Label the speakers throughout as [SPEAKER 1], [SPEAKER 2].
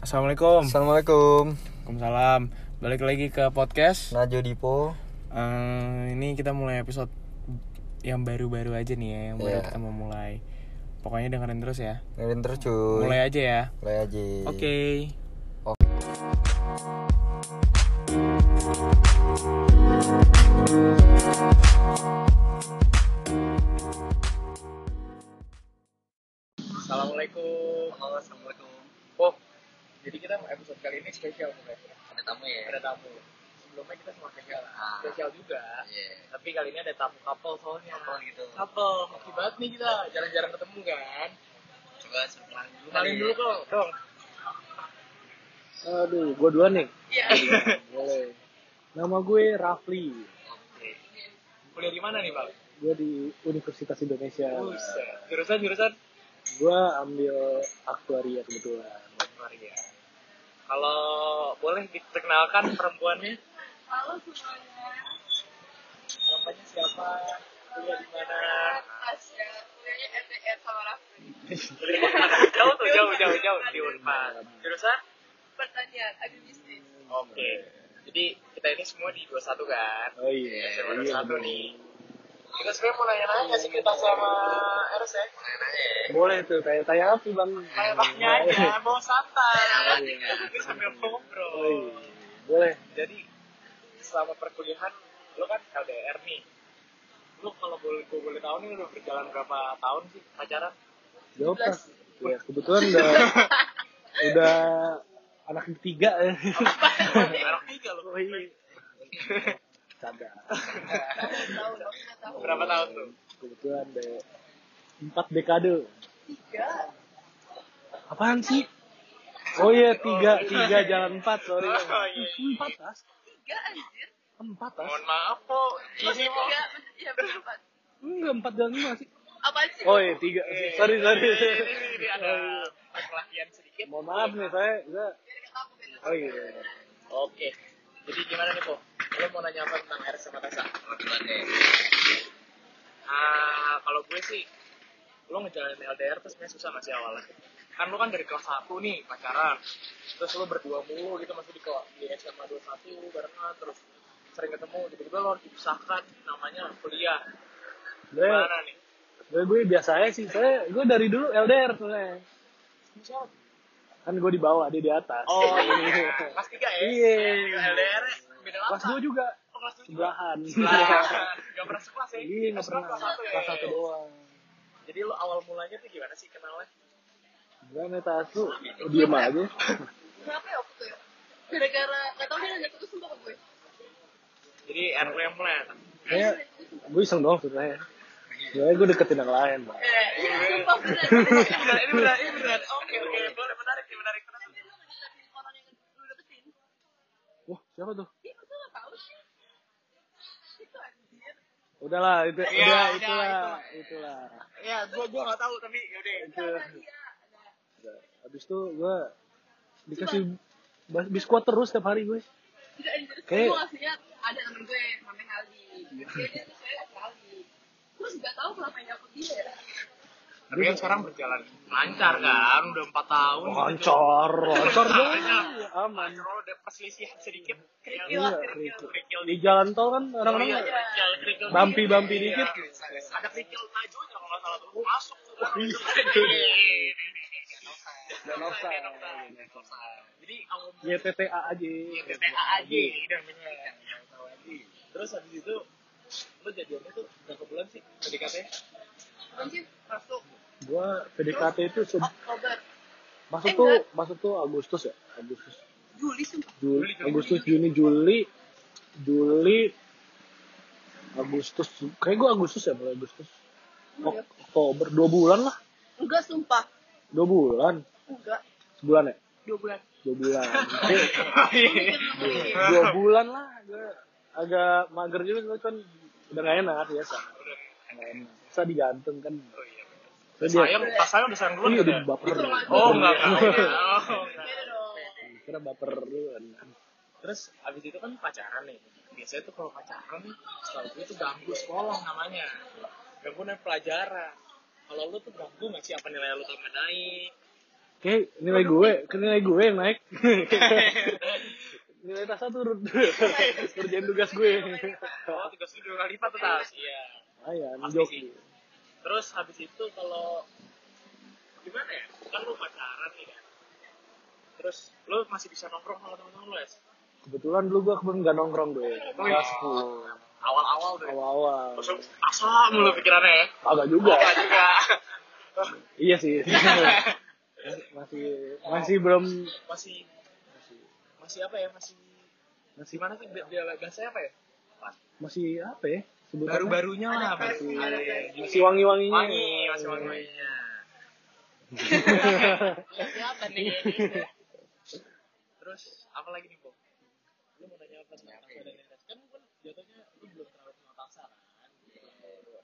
[SPEAKER 1] Assalamualaikum.
[SPEAKER 2] Assalamualaikum.
[SPEAKER 1] Waalaikumsalam. Balik lagi ke podcast.
[SPEAKER 2] Najo Dipo.
[SPEAKER 1] Eh, ini kita mulai episode yang baru-baru aja nih ya, yang baru
[SPEAKER 2] Iya.
[SPEAKER 1] kita mau mulai. Pokoknya dengerin terus ya.
[SPEAKER 2] Dengerin terus cuy.
[SPEAKER 1] Mulai aja ya.
[SPEAKER 2] Mulai aja.
[SPEAKER 1] Oke. Assalamualaikum.
[SPEAKER 2] Halo, Assalamualaikum.
[SPEAKER 1] Oh, jadi kita episode kali ini spesial bukan?
[SPEAKER 2] Ada tamu ya?
[SPEAKER 1] Ada tamu. Sebelumnya kita cuma spesial,
[SPEAKER 2] Ah.
[SPEAKER 1] spesial juga.
[SPEAKER 2] Iya.
[SPEAKER 1] Tapi kali ini ada tamu couple soalnya.
[SPEAKER 2] Couple gitu.
[SPEAKER 1] Couple, hoki banget nih kita. Jarang-jarang ketemu kan.
[SPEAKER 2] Coba kenalin dulu.
[SPEAKER 1] Kenalin dulu kok, dong.
[SPEAKER 3] Aduh, gue duluan nih.
[SPEAKER 1] Iya.
[SPEAKER 3] Boleh. Nama gue Rafli.
[SPEAKER 2] Oke.
[SPEAKER 1] Kuliah di mana nih, Bang?
[SPEAKER 3] Gue di Universitas Indonesia.
[SPEAKER 1] Buset. Jurusan jurusan
[SPEAKER 3] Gue ambil aktuaria kebetulan.
[SPEAKER 1] Maria. Kalau boleh diperkenalkan perempuannya?
[SPEAKER 4] Halo semuanya,
[SPEAKER 1] Namanya siapa? Kuliah di mana?
[SPEAKER 4] Tasya, kuliahnya MTR sama Rafli
[SPEAKER 1] jauh tuh, jauh, jauh, jauh di Unpad. Jurusan?
[SPEAKER 4] Pertanian, agribisnis
[SPEAKER 1] Oke. Jadi kita ini semua di 21 kan?
[SPEAKER 3] Oh iya.
[SPEAKER 1] SMA
[SPEAKER 3] iya
[SPEAKER 1] 21 nih. Kita sebenarnya mau nanya-nanya sih kita sama Eros ya.
[SPEAKER 3] Boleh tuh, tanya-tanya apa bang?
[SPEAKER 1] Kayak baknya aja, mau santai. Kita sambil
[SPEAKER 3] Oh
[SPEAKER 1] ngobrol.
[SPEAKER 3] iya. Boleh.
[SPEAKER 1] Jadi selama perkuliahan lo kan LDR nih. Lo kalau boleh gue boleh tahu nih udah berjalan berapa tahun sih pacaran?
[SPEAKER 3] Jawab lah. Ya, kebetulan udah udah anak ketiga ya.
[SPEAKER 1] Anak tiga lo.
[SPEAKER 3] Oh iya.
[SPEAKER 4] Tahu
[SPEAKER 1] Berapa tahun tuh?
[SPEAKER 3] Kebetulan deh empat dekade.
[SPEAKER 4] Tiga
[SPEAKER 3] Apaan sih? Oh iya tiga tiga jalan empat sorry.
[SPEAKER 1] Oh, iya.
[SPEAKER 3] Empat tas.
[SPEAKER 4] Tiga anjir
[SPEAKER 3] Empat tas.
[SPEAKER 1] Mohon maaf po, ini
[SPEAKER 4] tiga, iya Pak
[SPEAKER 3] Enggak empat jalan lima sih.
[SPEAKER 4] Apaan sih?
[SPEAKER 3] Oh iya tiga. Sorry sorry.
[SPEAKER 1] Ini, ada perkelahian sedikit.
[SPEAKER 3] Mohon maaf nih saya. oh iya.
[SPEAKER 1] Oke. Jadi gimana nih po? Lo mau nanya apa tentang Eros sama Tessa?
[SPEAKER 2] Deh.
[SPEAKER 1] Ah, kalau gue sih, lo ngejalanin LDR tuh sebenarnya susah masih awalnya. Kan lo kan dari kelas 1 nih pacaran, terus lo berdua mulu gitu masih di kelas di SMA 21 barengan, terus sering ketemu, tiba-tiba lo harus dipisahkan namanya kuliah. Gimana nih?
[SPEAKER 3] gue, gue biasa aja sih. Saya gue dari dulu LDR sebenarnya. Kan gue di bawah dia di atas.
[SPEAKER 1] Oh iya, kelas 3 ya?
[SPEAKER 3] Iya.
[SPEAKER 1] LDR -nya beda
[SPEAKER 3] Kelas dua juga.
[SPEAKER 1] Oh, kelas 2 juga?
[SPEAKER 3] Sebelahan.
[SPEAKER 1] Sebelahan. Gak pernah sekelas ya?
[SPEAKER 3] Iya nggak pernah.
[SPEAKER 1] Kelas 1 ya?
[SPEAKER 3] Kelas satu doang.
[SPEAKER 1] Jadi lo awal mulanya tuh gimana sih kenalnya?
[SPEAKER 3] Gimana tas lu? Diem aja.
[SPEAKER 4] Kenapa ya waktu itu ya? Gara-gara, gak tau dia nanya putus sumpah ke gue
[SPEAKER 1] Jadi RW yang mulai
[SPEAKER 3] Kayak gue iseng doang sebenarnya. Soalnya gue deketin yang lain, Bang.
[SPEAKER 4] Eh, sumpah bener
[SPEAKER 1] ini benar, ini benar, ini benar. Oke, oke, boleh menarik, menarik.
[SPEAKER 3] Wah, siapa tuh?
[SPEAKER 4] Iya, masa gak tau sih Itu anjir
[SPEAKER 3] Udahlah, itu
[SPEAKER 1] Iya,
[SPEAKER 3] udah
[SPEAKER 1] udah,
[SPEAKER 3] itulah, itulah.
[SPEAKER 1] Ya, gua gua nggak tahu tapi yaudah.
[SPEAKER 3] Itu.
[SPEAKER 4] Ada dia, ada
[SPEAKER 3] Udah. Habis itu gue dikasih bas- biskuit terus setiap hari gue. Kayak-
[SPEAKER 4] gue ada temen gue namanya Ali. Dia dia tuh saya Ali. Terus gak tahu kenapa yang dapet dia ya.
[SPEAKER 1] Tapi kan sekarang berjalan lancar kan, udah empat tahun.
[SPEAKER 3] Loncor, loncor dong. Aman.
[SPEAKER 1] Kalau udah perselisihan sedikit,
[SPEAKER 4] Kerikil
[SPEAKER 3] Iya,
[SPEAKER 4] lah, kerikil.
[SPEAKER 3] Di jalan tol kan
[SPEAKER 1] Oh
[SPEAKER 3] orang-orang
[SPEAKER 1] iya, kerikil, kerikil.
[SPEAKER 3] Bampi-bampi
[SPEAKER 1] Iya.
[SPEAKER 3] dikit.
[SPEAKER 1] Ada kerikil majunya kalau nggak salah tuh. Masuk tuh.
[SPEAKER 3] Iya.
[SPEAKER 1] Danosa.
[SPEAKER 3] Danosa.
[SPEAKER 1] Jadi
[SPEAKER 3] YTTA aja.
[SPEAKER 1] Iya, TTA aja. Terus habis itu lu jadiannya tuh berapa bulan sih PDKT?
[SPEAKER 3] Gua PDKT itu se- masuk
[SPEAKER 4] Eh,
[SPEAKER 3] tuh masuk tuh Agustus ya, Agustus.
[SPEAKER 4] Juli sumpah.
[SPEAKER 3] Juli, Agustus, Juni, Juli, Juli, Agustus. Kayak gua Agustus ya, mulai Agustus. Ok- Oktober, dua bulan lah,
[SPEAKER 4] Enggak sumpah.
[SPEAKER 3] dua bulan,
[SPEAKER 4] Enggak.
[SPEAKER 3] sebulan ya,
[SPEAKER 4] Dua bulan.
[SPEAKER 3] dua bulan. Dua bulan lah, gua agak mager juga, kan udah gak enak biasa. Nggak enak. Bisa digantung kan.
[SPEAKER 1] Oh iya.
[SPEAKER 3] Terus dia,
[SPEAKER 1] Sayang, pas sayang udah sayang duluan
[SPEAKER 3] iya udah
[SPEAKER 1] ya?
[SPEAKER 3] baper.
[SPEAKER 1] Oh enggak. Oh, enggak.
[SPEAKER 3] Kira baper duluan.
[SPEAKER 1] Terus abis itu kan pacaran nih. Biasanya tuh kalau pacaran nih, setahu gue tuh ganggu sekolah namanya. Ganggu naik pelajaran. Kalau lu tuh ganggu nggak sih apa nilai lu tambah naik?
[SPEAKER 3] Kayak nilai gue, ke nilai gue yang naik. nilai tasnya turun. Kerjain tugas gue.
[SPEAKER 1] oh tugas lu dua kali lipat tuh tas iya
[SPEAKER 3] Ah ya, joki.
[SPEAKER 1] terus habis itu kalau gimana ya kan lu pacaran nih kan terus lu masih bisa nongkrong sama temen-temen lu ya
[SPEAKER 3] Kebetulan dulu gue kebun gak nongkrong gue. Kelas 10.
[SPEAKER 1] awal-awal ya.
[SPEAKER 3] Awal-awal.
[SPEAKER 1] Terus asal mulu pikirannya ya
[SPEAKER 3] Agak juga.
[SPEAKER 1] Enggak juga
[SPEAKER 3] Iya sih. masih masih belum
[SPEAKER 1] masih masih apa ya masih
[SPEAKER 3] masih
[SPEAKER 1] gimana sih bahasanya apa ya
[SPEAKER 3] masih apa ya?
[SPEAKER 1] Baru-barunya lah
[SPEAKER 4] Ada
[SPEAKER 1] masih
[SPEAKER 3] wangi-wanginya.
[SPEAKER 1] wangi masih wangi wanginya
[SPEAKER 4] Siapa nih?
[SPEAKER 1] terus apa lagi nih Bo? lu mau nanya apa Eres kan kan jatuhnya lu belum terlalu kenal Tasa kan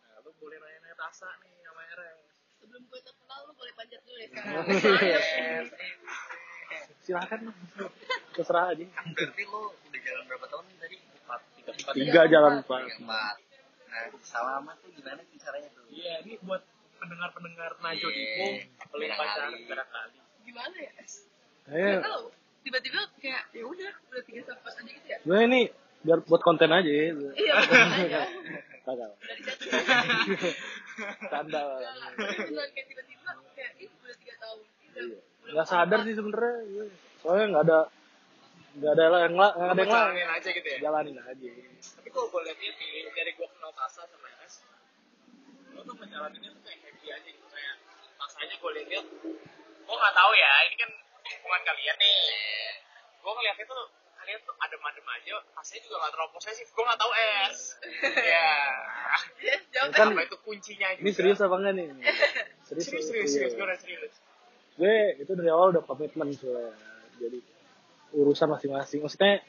[SPEAKER 1] nah lu boleh nanya-nanya Tasa nih sama Eres
[SPEAKER 4] Sebelum gue terkenal lu boleh panjat dulu ya sekarang.
[SPEAKER 3] Silakan lah. Terserah aja.
[SPEAKER 2] Berarti lu udah jalan berapa tahun tadi?
[SPEAKER 1] empat tiga empat
[SPEAKER 3] Tiga jalan empat.
[SPEAKER 2] Nah, selama tuh gimana sih caranya tuh?
[SPEAKER 1] iya ini buat pendengar-pendengar Najo
[SPEAKER 2] Iya,
[SPEAKER 1] Dipo pelin
[SPEAKER 2] barangkali.
[SPEAKER 1] pacaran barangkali
[SPEAKER 4] Gimana ya?
[SPEAKER 3] Kayaknya
[SPEAKER 4] Gak tau. Tiba-tiba kayak ya udah udah tiga empat aja gitu ya.
[SPEAKER 3] gue ini biar buat konten aja ya.
[SPEAKER 4] Iya.
[SPEAKER 3] Kagak. Tanda.
[SPEAKER 4] Beneran kayak tiba-tiba kayak ih udah tiga tahun. Udah
[SPEAKER 3] Nggak sadar sih sebenernya. gue. Soalnya nggak ada nggak ada yang la- nggak ada yang lain.
[SPEAKER 1] jalanin aja gitu ya
[SPEAKER 3] Jalanin aja.
[SPEAKER 1] tapi kalau gue lihat ini dari gue kenal Tasa sama Eres lo tuh menjalaninnya tuh kayak happy aja gitu kayak Tasanya gue lihat gue nggak tahu ya ini kan hubungan kalian nih gue ngeliat itu kalian tuh adem-adem aja Tasanya juga nggak terlalu posesif gue nggak tahu es ya
[SPEAKER 4] Ya, jawab
[SPEAKER 3] Kan-
[SPEAKER 1] apa itu kuncinya juga
[SPEAKER 3] Ini serius apa enggak nih?
[SPEAKER 1] serius serius serius, serius. gue udah serius
[SPEAKER 3] Gue itu dari awal udah komitmen soalnya. Jadi urusan masing-masing. Maksudnya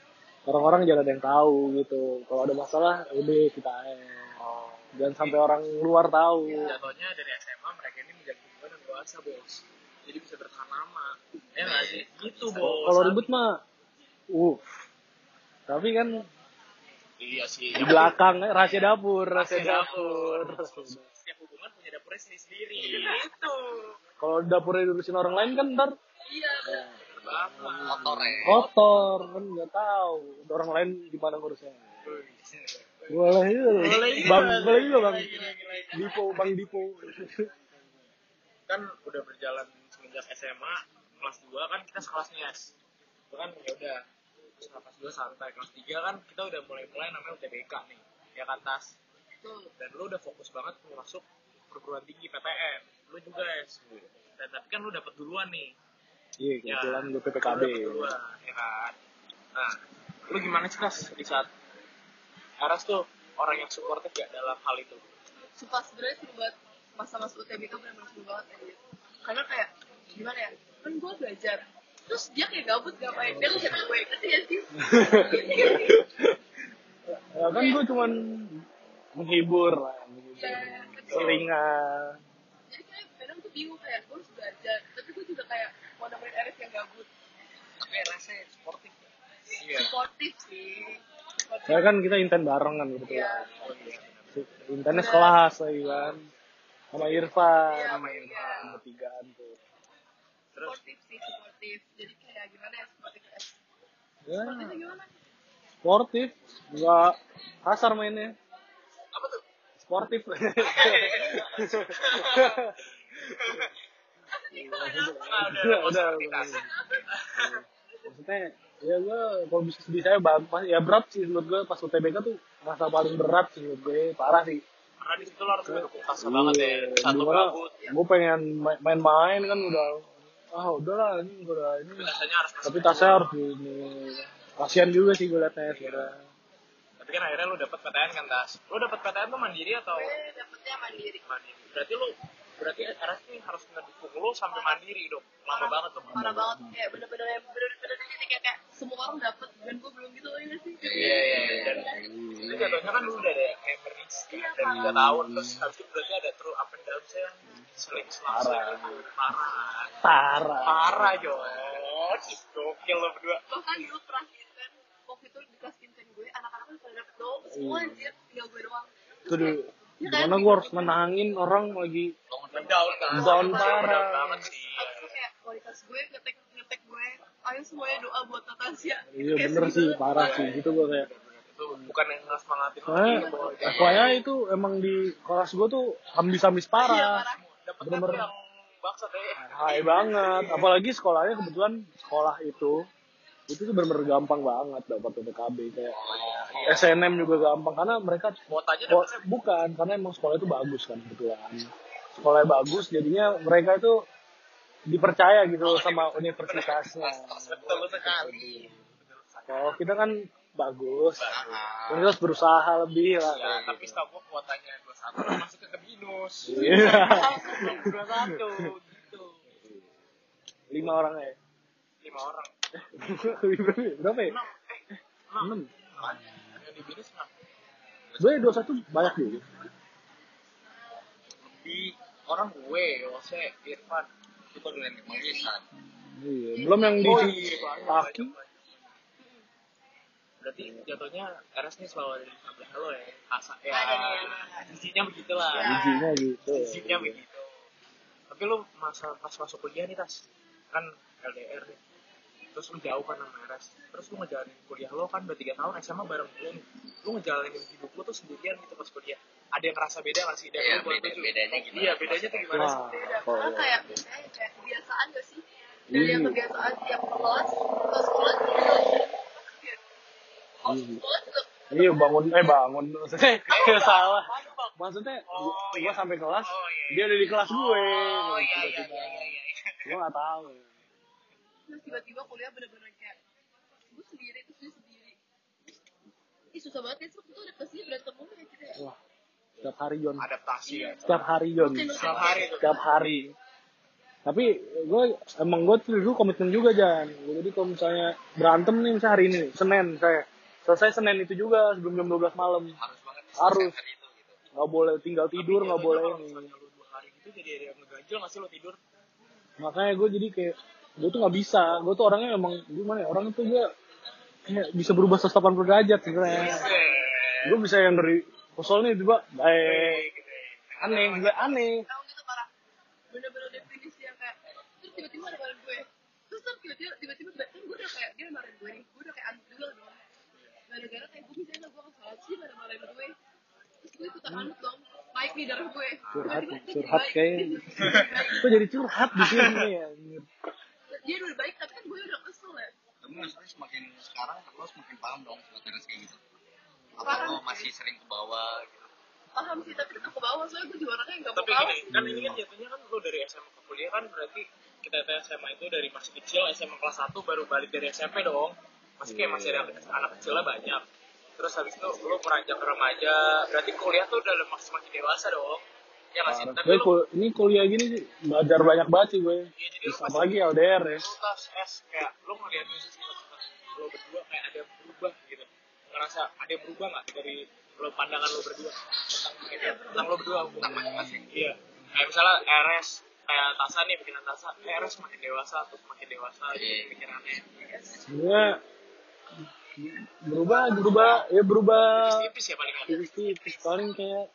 [SPEAKER 3] orang-orang jangan ada yang tahu gitu. Kalau ada masalah udah kita
[SPEAKER 1] oh
[SPEAKER 3] Jangan sampai orang luar tahu.
[SPEAKER 1] jatuhnya dari SMA mereka ini menjadi hubungan yang dewasa bos jadi bisa bertahan lama ya nggak sih gitu bos
[SPEAKER 3] Kalau ribut mah uh. Tapi kan
[SPEAKER 1] iya sih
[SPEAKER 3] di belakang eh, rahasia dapur, rahasia dapur.
[SPEAKER 1] setiap hubungan punya dapurnya sendiri sendiri
[SPEAKER 3] Iya.
[SPEAKER 1] itu
[SPEAKER 3] Kalau dapurnya diurusin orang lain kan ntar
[SPEAKER 4] Iya.
[SPEAKER 1] Bapak.
[SPEAKER 2] Motor ya?
[SPEAKER 3] kotor kan nggak tahu orang lain gimana ngurusnya. Boleh juga. bang, boleh juga bang. Dipo, bang Dipo.
[SPEAKER 1] kan udah berjalan semenjak SMA kelas 2 kan kita sekelas nih Yas. itu kan ya udah kelas 2 santai kelas 3 kan kita udah mulai-mulai namanya UTBK nih ya kan tas dan lu udah fokus banget masuk perguruan tinggi PTN lu juga es dan tapi kan lu dapet duluan nih
[SPEAKER 3] Iya,
[SPEAKER 1] ya
[SPEAKER 3] kebetulan gue
[SPEAKER 1] lu
[SPEAKER 3] PPKB.
[SPEAKER 1] duluan ya kan nah lu gimana sih tas di saat Aras tuh orang yang supportif ya dalam hal itu
[SPEAKER 4] sumpah sebenarnya seru banget masa-masa UTBK benar-benar seru banget aja karena kayak gimana ya kan gue belajar terus dia kayak gabut ngapain dia ngeliat gue ngerti ya sih
[SPEAKER 3] Ya kan gue cuman menghibur lah, menghibur.
[SPEAKER 4] Iya, betul.
[SPEAKER 3] Selingan.
[SPEAKER 4] jadi kayak kadang tuh bingung kayak gue harus belajar tapi gue juga kayak mau nemenin Eris yang gabut
[SPEAKER 2] Tapi rasanya sportif.
[SPEAKER 1] iya
[SPEAKER 4] sportif sih
[SPEAKER 3] Ya kan kita inten bareng kan
[SPEAKER 4] Iya.
[SPEAKER 3] kebetulan. Intennya sekelas lagi kan. Sama Irfan.
[SPEAKER 4] Iya,
[SPEAKER 3] sama
[SPEAKER 4] iya.
[SPEAKER 3] Irfan bertigaan tuh.
[SPEAKER 1] terus
[SPEAKER 4] sportif sih sportif jadi kayak gimana ya sportif ya
[SPEAKER 3] Ya,
[SPEAKER 4] sportifnya gimana
[SPEAKER 3] sportif. Enggak kasar mainnya.
[SPEAKER 1] apa tuh
[SPEAKER 3] Sportif.
[SPEAKER 1] Udah,
[SPEAKER 3] udah,
[SPEAKER 1] udah.
[SPEAKER 3] Maksudnya ya gue kalau bisa bisa ya bagus ya berat sih menurut gue pas UTBK tuh masa paling berat sih menurut gue parah sih.
[SPEAKER 1] Karena di situ lo harus mendukung Tasa banget ya. Satu
[SPEAKER 3] Gimana,
[SPEAKER 1] gabut
[SPEAKER 3] gue pengen ma- main-main kan udah. Ah udahlah ini gue udah ini.
[SPEAKER 1] Biasanya harus
[SPEAKER 3] tapi tasnya harus ini kasihan juga sih gue liatnya sebenarnya
[SPEAKER 1] tapi kan akhirnya lu dapet PTN kan tas? Lu dapet PTN tuh mandiri atau?
[SPEAKER 4] Gue dapetnya mandiri.
[SPEAKER 1] Mandiri. Berarti lu berarti Aras nih harus ngedukung lu sampai mandiri dong. Lama banget tuh
[SPEAKER 4] parah banget. Kayak bener-bener yang bener-bener jadi kayak, kayak semua orang dapet dan gue belum gitu ya sih.
[SPEAKER 1] Iya iya iya. dan itu jatuhnya kan lu udah ada kayak merintis dari tiga tahun. Terus habis itu berarti ada true up and down saya seling selang
[SPEAKER 3] Parah.
[SPEAKER 1] parah.
[SPEAKER 3] Parah.
[SPEAKER 1] Parah jo gokil lo berdua.
[SPEAKER 4] Bahkan dulu terakhir kan waktu itu di kelas kinten gue anak-anak kan pada dapet dong. Semua anjir tinggal gue doang.
[SPEAKER 3] Itu dulu
[SPEAKER 4] Ya kan?
[SPEAKER 3] gimana gue harus menangin orang lagi
[SPEAKER 1] down kan
[SPEAKER 3] Down parah.
[SPEAKER 1] banget sih
[SPEAKER 4] Terus kayak kelas gue ngetek ngetek gue ayo semuanya doa buat Natasha
[SPEAKER 3] iya bener sih parah sih gitu gue kayak
[SPEAKER 1] itu bukan yang nggak semangatin
[SPEAKER 3] Soalnya FYI itu emang di kelas gue tuh ambis-ambis
[SPEAKER 4] Iya,
[SPEAKER 3] parah.
[SPEAKER 4] parah
[SPEAKER 1] dapat
[SPEAKER 3] bener-bener.
[SPEAKER 1] yang bangsat ya
[SPEAKER 3] Hai banget. Apalagi sekolahnya kebetulan sekolah itu itu tuh bener-bener gampang banget dapat PPKB kayak SNM juga gampang karena mereka
[SPEAKER 1] kuotanya
[SPEAKER 3] oh, bukan karena emang sekolah itu bagus kan kebetulan. Sekolahnya bagus jadinya mereka itu dipercaya gitu sama universitasnya.
[SPEAKER 1] Betul sekali.
[SPEAKER 3] Kalau kita kan bagus kita harus berusaha lebih lah
[SPEAKER 1] ya tapi setahu gue kuotanya 21 masuk ke binus
[SPEAKER 3] Iya.
[SPEAKER 1] dua satu gitu.
[SPEAKER 3] Lima orang ya?
[SPEAKER 1] Lima orang
[SPEAKER 3] berapa ya
[SPEAKER 1] enam eh enam
[SPEAKER 3] enam
[SPEAKER 1] yang di binus enam
[SPEAKER 3] gue dua satu banyak juga
[SPEAKER 1] lebih orang gue Yose Irfan
[SPEAKER 2] Itu dengan kemangisan.
[SPEAKER 3] iya belum yang di
[SPEAKER 1] Oh iya,
[SPEAKER 3] kaki.
[SPEAKER 1] Berarti jatuhnya RS nih selalu ada di sebelah lo ya. Asa, ya,
[SPEAKER 4] iya.
[SPEAKER 1] isinya begitulah.
[SPEAKER 4] Ya.
[SPEAKER 3] bijinya gitu
[SPEAKER 1] Isinya begitu. Tapi lu masa pas masuk kuliah nih tas, kan LDR nih. Terus lu jauh kan sama RS. Terus lu ngejalanin kuliah lo kan udah 3 tahun SMA bareng nih. Lu ngejalanin hidup lu tuh sendirian gitu pas kuliah. Ada yang ngerasa beda gak sih? Dan
[SPEAKER 2] Iya,
[SPEAKER 1] lu buat
[SPEAKER 2] beda-
[SPEAKER 1] lu-
[SPEAKER 2] bedanya gimana?
[SPEAKER 1] Iya, bedanya tuh gimana sih?
[SPEAKER 4] beda karena kayak kayak kayak kebiasaan gak sih dari yang
[SPEAKER 3] Iya.
[SPEAKER 4] kebiasaan tiap ke kelas ke sekolah juga oh
[SPEAKER 3] Iya.
[SPEAKER 4] sekolah juga
[SPEAKER 3] iya bangun eh bangun maksudnya kayak salah maksudnya
[SPEAKER 1] Oh,
[SPEAKER 3] gue
[SPEAKER 1] iya.
[SPEAKER 3] sampai kelas
[SPEAKER 1] Oh, iya.
[SPEAKER 3] dia ada di kelas gue
[SPEAKER 1] Oh iya iya iya iya. iya.
[SPEAKER 3] gue nggak tahu
[SPEAKER 4] terus tiba-tiba kuliah bener-bener kayak gue sendiri terus dia sendiri. Ih susah banget ya, waktu itu ada kelasnya berantem mulu ya kita ya?
[SPEAKER 3] Wah setiap hari Jon.
[SPEAKER 1] Adaptasi ya.
[SPEAKER 3] setiap hari Jon.
[SPEAKER 1] Setiap hari.
[SPEAKER 3] Setiap hari. Tapi gue emang gue tuh dulu komitmen juga Jan. Jadi kalau misalnya berantem nih misalnya hari ini Senin saya selesai Senin itu juga sebelum jam 12 malam.
[SPEAKER 2] Harus banget.
[SPEAKER 3] Harus.
[SPEAKER 2] itu gitu.
[SPEAKER 3] nggak boleh tinggal tidur nggak boleh
[SPEAKER 1] Kalau
[SPEAKER 3] ini.
[SPEAKER 1] misalnya lu dua hari gitu jadi ada yang ngeganjel nggak sih lu tidur?
[SPEAKER 3] makanya gue jadi kayak gue tuh nggak bisa. Gue tuh orangnya emang gimana ya orang tuh gue kayak bisa berubah 180 derajat sebenarnya gue bisa yang dari kesel nih tiba baik.
[SPEAKER 1] Gitu ya.
[SPEAKER 3] aneh gue aneh.
[SPEAKER 4] Gitu parah. Bener-bener definisi yang kayak terus tiba-tiba ada marahin gue. Terus terus tiba-tiba tiba-tiba kan gue udah kayak dia marahin gue nih gue udah kayak anut juga dong. Gara-gara kayak gue misalnya gue salah sih pada marahin gue. Terus gue ikutan anut dong naik nih darah gue.
[SPEAKER 3] Curhat curhat
[SPEAKER 4] jadi
[SPEAKER 3] kayak
[SPEAKER 4] baik. Baik.
[SPEAKER 3] gue jadi curhat di sini ya
[SPEAKER 4] dia udah baik tapi kan gue udah kesel ya
[SPEAKER 2] Tapi maksudnya semakin sekarang lo semakin paham dong sebenarnya kayak gitu. Apa lo
[SPEAKER 4] sih.
[SPEAKER 2] masih sering ke bawah gitu.
[SPEAKER 4] paham sih tapi tetap ke bawah soalnya gue juga orangnya nggak mau
[SPEAKER 1] Tapi
[SPEAKER 4] kalah
[SPEAKER 1] kan ini kan jatuhnya kan lu dari SMA ke kuliah kan berarti kita itu SMA itu dari masih kecil SMA kelas 1 baru balik dari SMP dong. Masih kayak masih ada anak kecilnya banyak. Terus habis itu lu beranjak ke remaja, berarti kuliah tuh udah semakin dewasa dong. Ya nggak sih? Tapi
[SPEAKER 3] gue
[SPEAKER 1] lu,
[SPEAKER 3] kul- ini kuliah gini sih belajar banyak banget sih gue.
[SPEAKER 1] Iya, jadi
[SPEAKER 3] Terus apalagi LDR ya.
[SPEAKER 1] lu tas S kayak lu ngeliat lo berdua kayak ada yang berubah gitu. Ngerasa ada yang berubah nggak dari lo pandangan lo berdua? Tentang ini tentang lo berdua hubungan masing-masing iya. Kayak misalnya RS kayak Tasa nih bikinan Tasa. RS makin dewasa terus makin dewasa gitu pikirannya.
[SPEAKER 3] Sebenarnya berubah berubah ya berubah
[SPEAKER 1] tipis ya paling
[SPEAKER 3] tipis-tipis paling kayak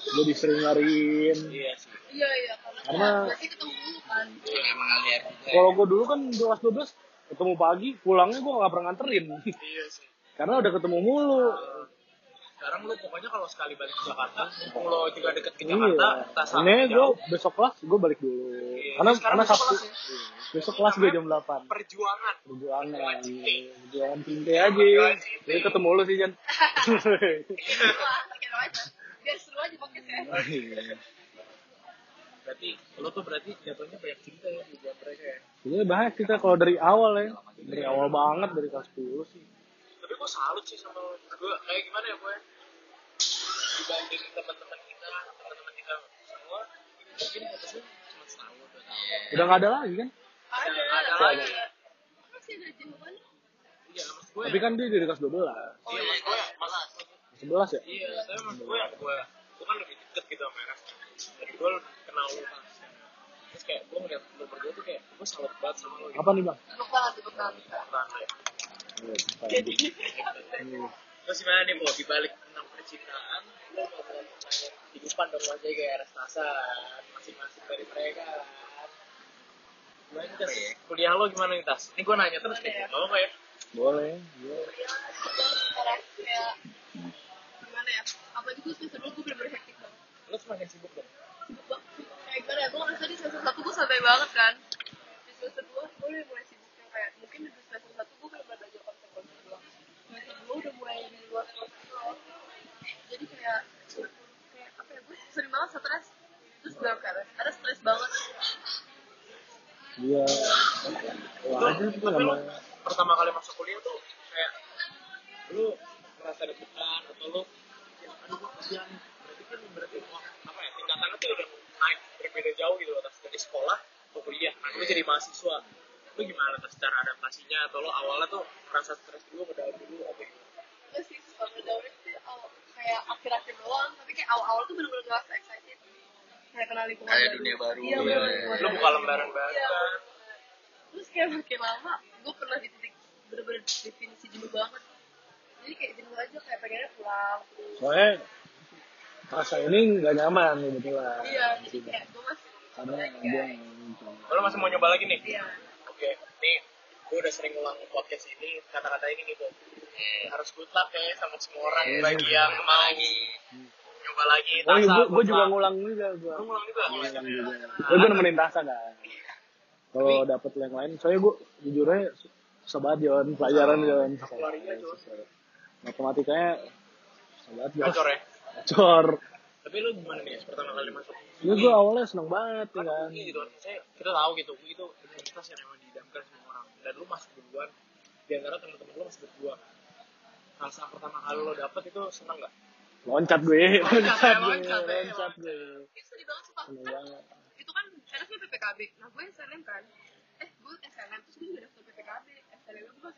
[SPEAKER 3] jadi sering nyariin.
[SPEAKER 1] Iya sih.
[SPEAKER 4] Iya iya karena berarti ketemu dulu kan.
[SPEAKER 2] Emang LDR juga. ya.
[SPEAKER 3] kalau gue dulu kan di kelas 12 ketemu pagi pulangnya gue gak pernah nganterin.
[SPEAKER 1] Iya sih.
[SPEAKER 3] Karena udah ketemu mulu.
[SPEAKER 1] Sekarang lo pokoknya kalau sekali balik ke Jakarta mumpung lo juga deket ke
[SPEAKER 3] iya.
[SPEAKER 1] Jakarta Tasa
[SPEAKER 3] ini gue besok kelas gue balik dulu.
[SPEAKER 1] Iya,
[SPEAKER 3] karena
[SPEAKER 1] sekarang
[SPEAKER 3] karena
[SPEAKER 1] besok
[SPEAKER 3] sabtu
[SPEAKER 1] kelas ya?
[SPEAKER 3] Iya, besok kelas gue jam 8
[SPEAKER 1] perjuangan.
[SPEAKER 3] Perjuangan. Iya. perjuangan cinta aja. Jadi ketemu lu sih Jan
[SPEAKER 4] Wah, kayak aja biar seru aja podcastnya.
[SPEAKER 1] Berarti lo tuh berarti jatuhnya banyak cinta ya di buat mereka ya?
[SPEAKER 3] Sebenarnya banyak kita kalau dari awal ya. Dari awal banget dari kelas 10 sih.
[SPEAKER 1] Tapi gue salut sih sama lo. Gue kayak gimana ya gue dibanding teman-teman kita teman-teman kita semua mungkin putusnya cuma setahun dua tahun.
[SPEAKER 3] Udah nggak ada lagi kan?
[SPEAKER 4] Ada.
[SPEAKER 1] ada lagi.
[SPEAKER 4] masih ada jawaban?
[SPEAKER 1] Iya mas gue
[SPEAKER 3] tapi kan dia dari kelas 12
[SPEAKER 1] iya mas gue
[SPEAKER 3] 11 ya?
[SPEAKER 1] Iya tapi mas gue gue gue kan lebih deket gitu sama Eras. Jadi gue kenal lo kan terus kayak gue ngeliat lo berdua tuh kayak gue salut banget sama lo gitu
[SPEAKER 3] apa nih bang?
[SPEAKER 4] Tepuk tangan tepuk tangan
[SPEAKER 1] ya.
[SPEAKER 4] jadi
[SPEAKER 1] Terus gimana nih, Bo? Dibalik tentang percintaan, lo mau tanya kehidupan dong aja kayak Restasa, masing-masing dari mereka. Gimana, Tas? kuliah lo gimana nih tas? Ini gue nanya terus nih lo apa ya?
[SPEAKER 3] Boleh boleh.
[SPEAKER 4] gimana ya. Apalagi gue semester dua gue bener-bener hektik banget.
[SPEAKER 1] Lo semakin sibuk dong?
[SPEAKER 4] Sibuk banget. Kayak gimana ya gue ngerasa di semester satu gue santai banget kan. Di semester dua gue udah mulai sibuknya kayak mungkin di semester satu gue bener-bener belajar konsep-konsep doang. Semester dua udah mulai di luar konsep jadi kayak kayak apa ya gue sering banget stres. Terus bilang kayak ada stres banget.
[SPEAKER 3] Iya. Wah, namanya.
[SPEAKER 1] pertama kali masuk kuliah tuh kayak lu merasa deg-degan atau lu ya, aduh gue kerja nih berarti kan berarti wah, apa ya tingkatannya tuh udah naik berbeda jauh gitu atas dari sekolah ke kuliah. Nah lu jadi mahasiswa lu gimana tuh secara adaptasinya? Atau lu awalnya tuh merasa stres dulu ngedalam dulu apa gitu
[SPEAKER 4] Enggak sih, suka ngedaurin sih awal, kayak akhir-akhir doang. Tapi kayak awal-awal tuh bener-bener ngerasa excited. Kayak kenal lingkungan
[SPEAKER 2] Kayak
[SPEAKER 4] baru.
[SPEAKER 2] dunia baru,
[SPEAKER 4] Iya,
[SPEAKER 2] iya,
[SPEAKER 4] bener
[SPEAKER 2] iya.
[SPEAKER 4] lingkungan
[SPEAKER 1] lu
[SPEAKER 4] baru.
[SPEAKER 1] buka lembaran baru
[SPEAKER 4] Iya.
[SPEAKER 1] kan?
[SPEAKER 4] Terus kayak makin lama, gue pernah di titik bener-bener definisi jenuh banget Jadi kayak jenuh aja, kayak pengennya pulang terus
[SPEAKER 3] Soalnya rasa ini nggak nyaman kebetulan.
[SPEAKER 4] Iya, jadi kayak gue masih
[SPEAKER 3] Karena dia
[SPEAKER 1] lu masih mau nyoba lagi nih
[SPEAKER 4] Iya,
[SPEAKER 1] Oke, nih gue udah sering ulang podcast ini kata-kata ini nih tuh. harus good luck ya sama semua orang
[SPEAKER 3] Iya.
[SPEAKER 1] bagi yang mau nyoba lagi.
[SPEAKER 3] Oh iya, gue juga ngulang juga gue.
[SPEAKER 1] Lu ngulang juga.
[SPEAKER 3] Ngulang juga. Gue gue nemenin Tasa kan. Kalau dapet yang lain, soalnya gue jujur aja susah banget Jon, pelajaran Jon. Matematikanya susah banget Jon.
[SPEAKER 1] Gacor ya.
[SPEAKER 3] Gacor.
[SPEAKER 1] Tapi lu gimana nih pertama kali masuk?
[SPEAKER 3] Ini gue awalnya seneng banget ya
[SPEAKER 1] kan
[SPEAKER 3] kan.
[SPEAKER 1] Gitu. Saya kita tahu gitu, UI itu universitas yang emang didamkan semua orang. Dan lu masuk duluan, di antara teman-teman lu masih berdua. Rasa pertama kali lo dapet itu seneng gak?
[SPEAKER 3] Loncat gue, loncat gue,
[SPEAKER 1] loncat, ya,
[SPEAKER 3] loncat gue.
[SPEAKER 4] itu sedih banget sumpah
[SPEAKER 3] Seneng
[SPEAKER 4] Kan
[SPEAKER 3] banget.
[SPEAKER 4] itu kan enaknya PPKB nah gue SNM kan eh gue SNM terus gue juga daftar PPKB SNM gue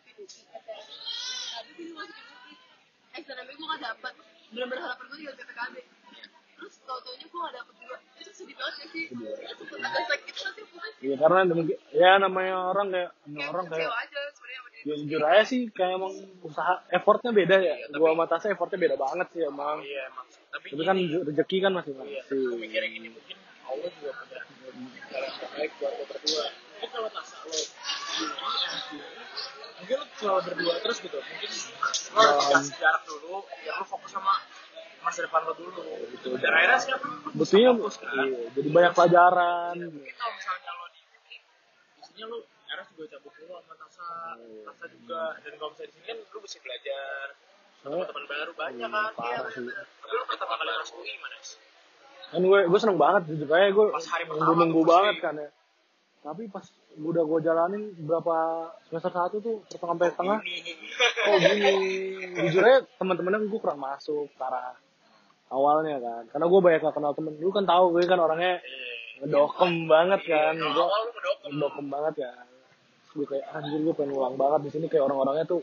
[SPEAKER 4] gue gue gak dapet bener-bener harapan gue tinggal PPKB terus tau-taunya gue gak dapet juga itu sedih banget ya sih itu sempet agak sakit banget sih pokoknya
[SPEAKER 3] Iya karena mungkin ya namanya orang kayak
[SPEAKER 4] kayak
[SPEAKER 3] orang kayak
[SPEAKER 4] aja
[SPEAKER 3] ya jujur aja sih kayak emang usaha effortnya beda ya.
[SPEAKER 1] Iya,
[SPEAKER 3] Gua sama Tasa effortnya beda banget sih emang.
[SPEAKER 1] Iya emang. Tapi,
[SPEAKER 3] Tapi kan
[SPEAKER 1] gini,
[SPEAKER 3] rezeki kan
[SPEAKER 1] Iya,
[SPEAKER 3] masing-masing.
[SPEAKER 1] gue mikirnya gini mungkin Allah juga punya jalan terbaik buat lo berdua. Mungkin kalau tasa lo mungkin lo kalau berdua terus gitu, mungkin lo harus dikasih jarak dulu, ya lo fokus sama masa depan lo dulu. Gitu. Dan akhirnya siapa?
[SPEAKER 3] Buktinya
[SPEAKER 1] Fokus, kan?
[SPEAKER 3] iya, jadi banyak pelajaran.
[SPEAKER 1] Mungkin kalau misalnya lo di isinya lo akhirnya juga cabut dulu sama Tasa, Tasa juga. Dan kalau misalnya di sini kan lo bisa belajar
[SPEAKER 3] Soalnya
[SPEAKER 1] teman baru banyak
[SPEAKER 3] Hmm,
[SPEAKER 1] kan.
[SPEAKER 3] parah sih.
[SPEAKER 1] Tapi lo pertama kali masuk UI gimana? sih?
[SPEAKER 3] kan gue gue seneng banget jujur aja gue nunggu nunggu banget kan ya. Tapi pas udah gue jalanin berapa semester satu tuh pertengahan sampai setengah.
[SPEAKER 1] Ini.
[SPEAKER 3] oh gini. Jujur aja teman-temannya gue kurang masuk cara awalnya kan. Karena gue banyak gak kenal temen. Lu kan tahu gue kan orangnya
[SPEAKER 1] Iya.
[SPEAKER 3] ngedokem banget kan.
[SPEAKER 1] Kalau
[SPEAKER 3] gue
[SPEAKER 1] ngedokem.
[SPEAKER 3] banget ya. Gue kayak anjir gue pengen ulang banget. Di sini kayak orang-orangnya tuh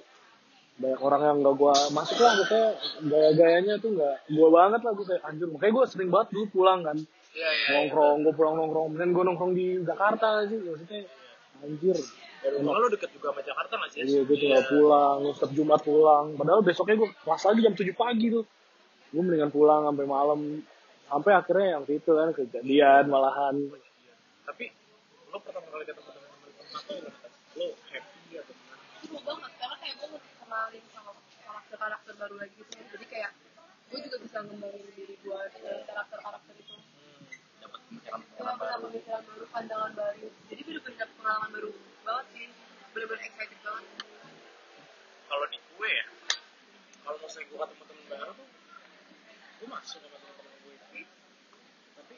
[SPEAKER 3] banyak orang yang gak gue masuk lah. Gitu gaya-gayanya tuh gak gue banget lah. Gue kayak anjir makanya gue sering banget dulu pulang kan.
[SPEAKER 1] Iya, iya.
[SPEAKER 3] nongkrong gue pulang nongkrong dan gue nongkrong di Jakarta sih maksudnya anjir
[SPEAKER 1] Ya, rumah lu deket juga sama Jakarta nggak sih?
[SPEAKER 3] Iya, gue tinggal pulang, gue setiap Jumat pulang. Padahal besoknya gue kelas lagi jam 7 pagi tuh. Gue mendingan pulang sampai malam. Sampai akhirnya yang itu kan kejadian malahan.
[SPEAKER 1] Tapi lu pertama kali ketemu lu gimana? Lu happy atau gimana?
[SPEAKER 4] seru banget karena kayak gue kenalin sama karakter karakter baru lagi gitu jadi kayak gue juga bisa ngembangin diri gue dengan karakter karakter itu
[SPEAKER 2] dapat pemikiran
[SPEAKER 4] gue punya pemikiran baru pandangan baru jadi bener-bener pengalaman baru banget sih bener-bener excited banget
[SPEAKER 1] Kalau di gue ya, kalau misalnya gue ketemu teman baru tuh, gue masuk sama teman-teman gue tapi, tapi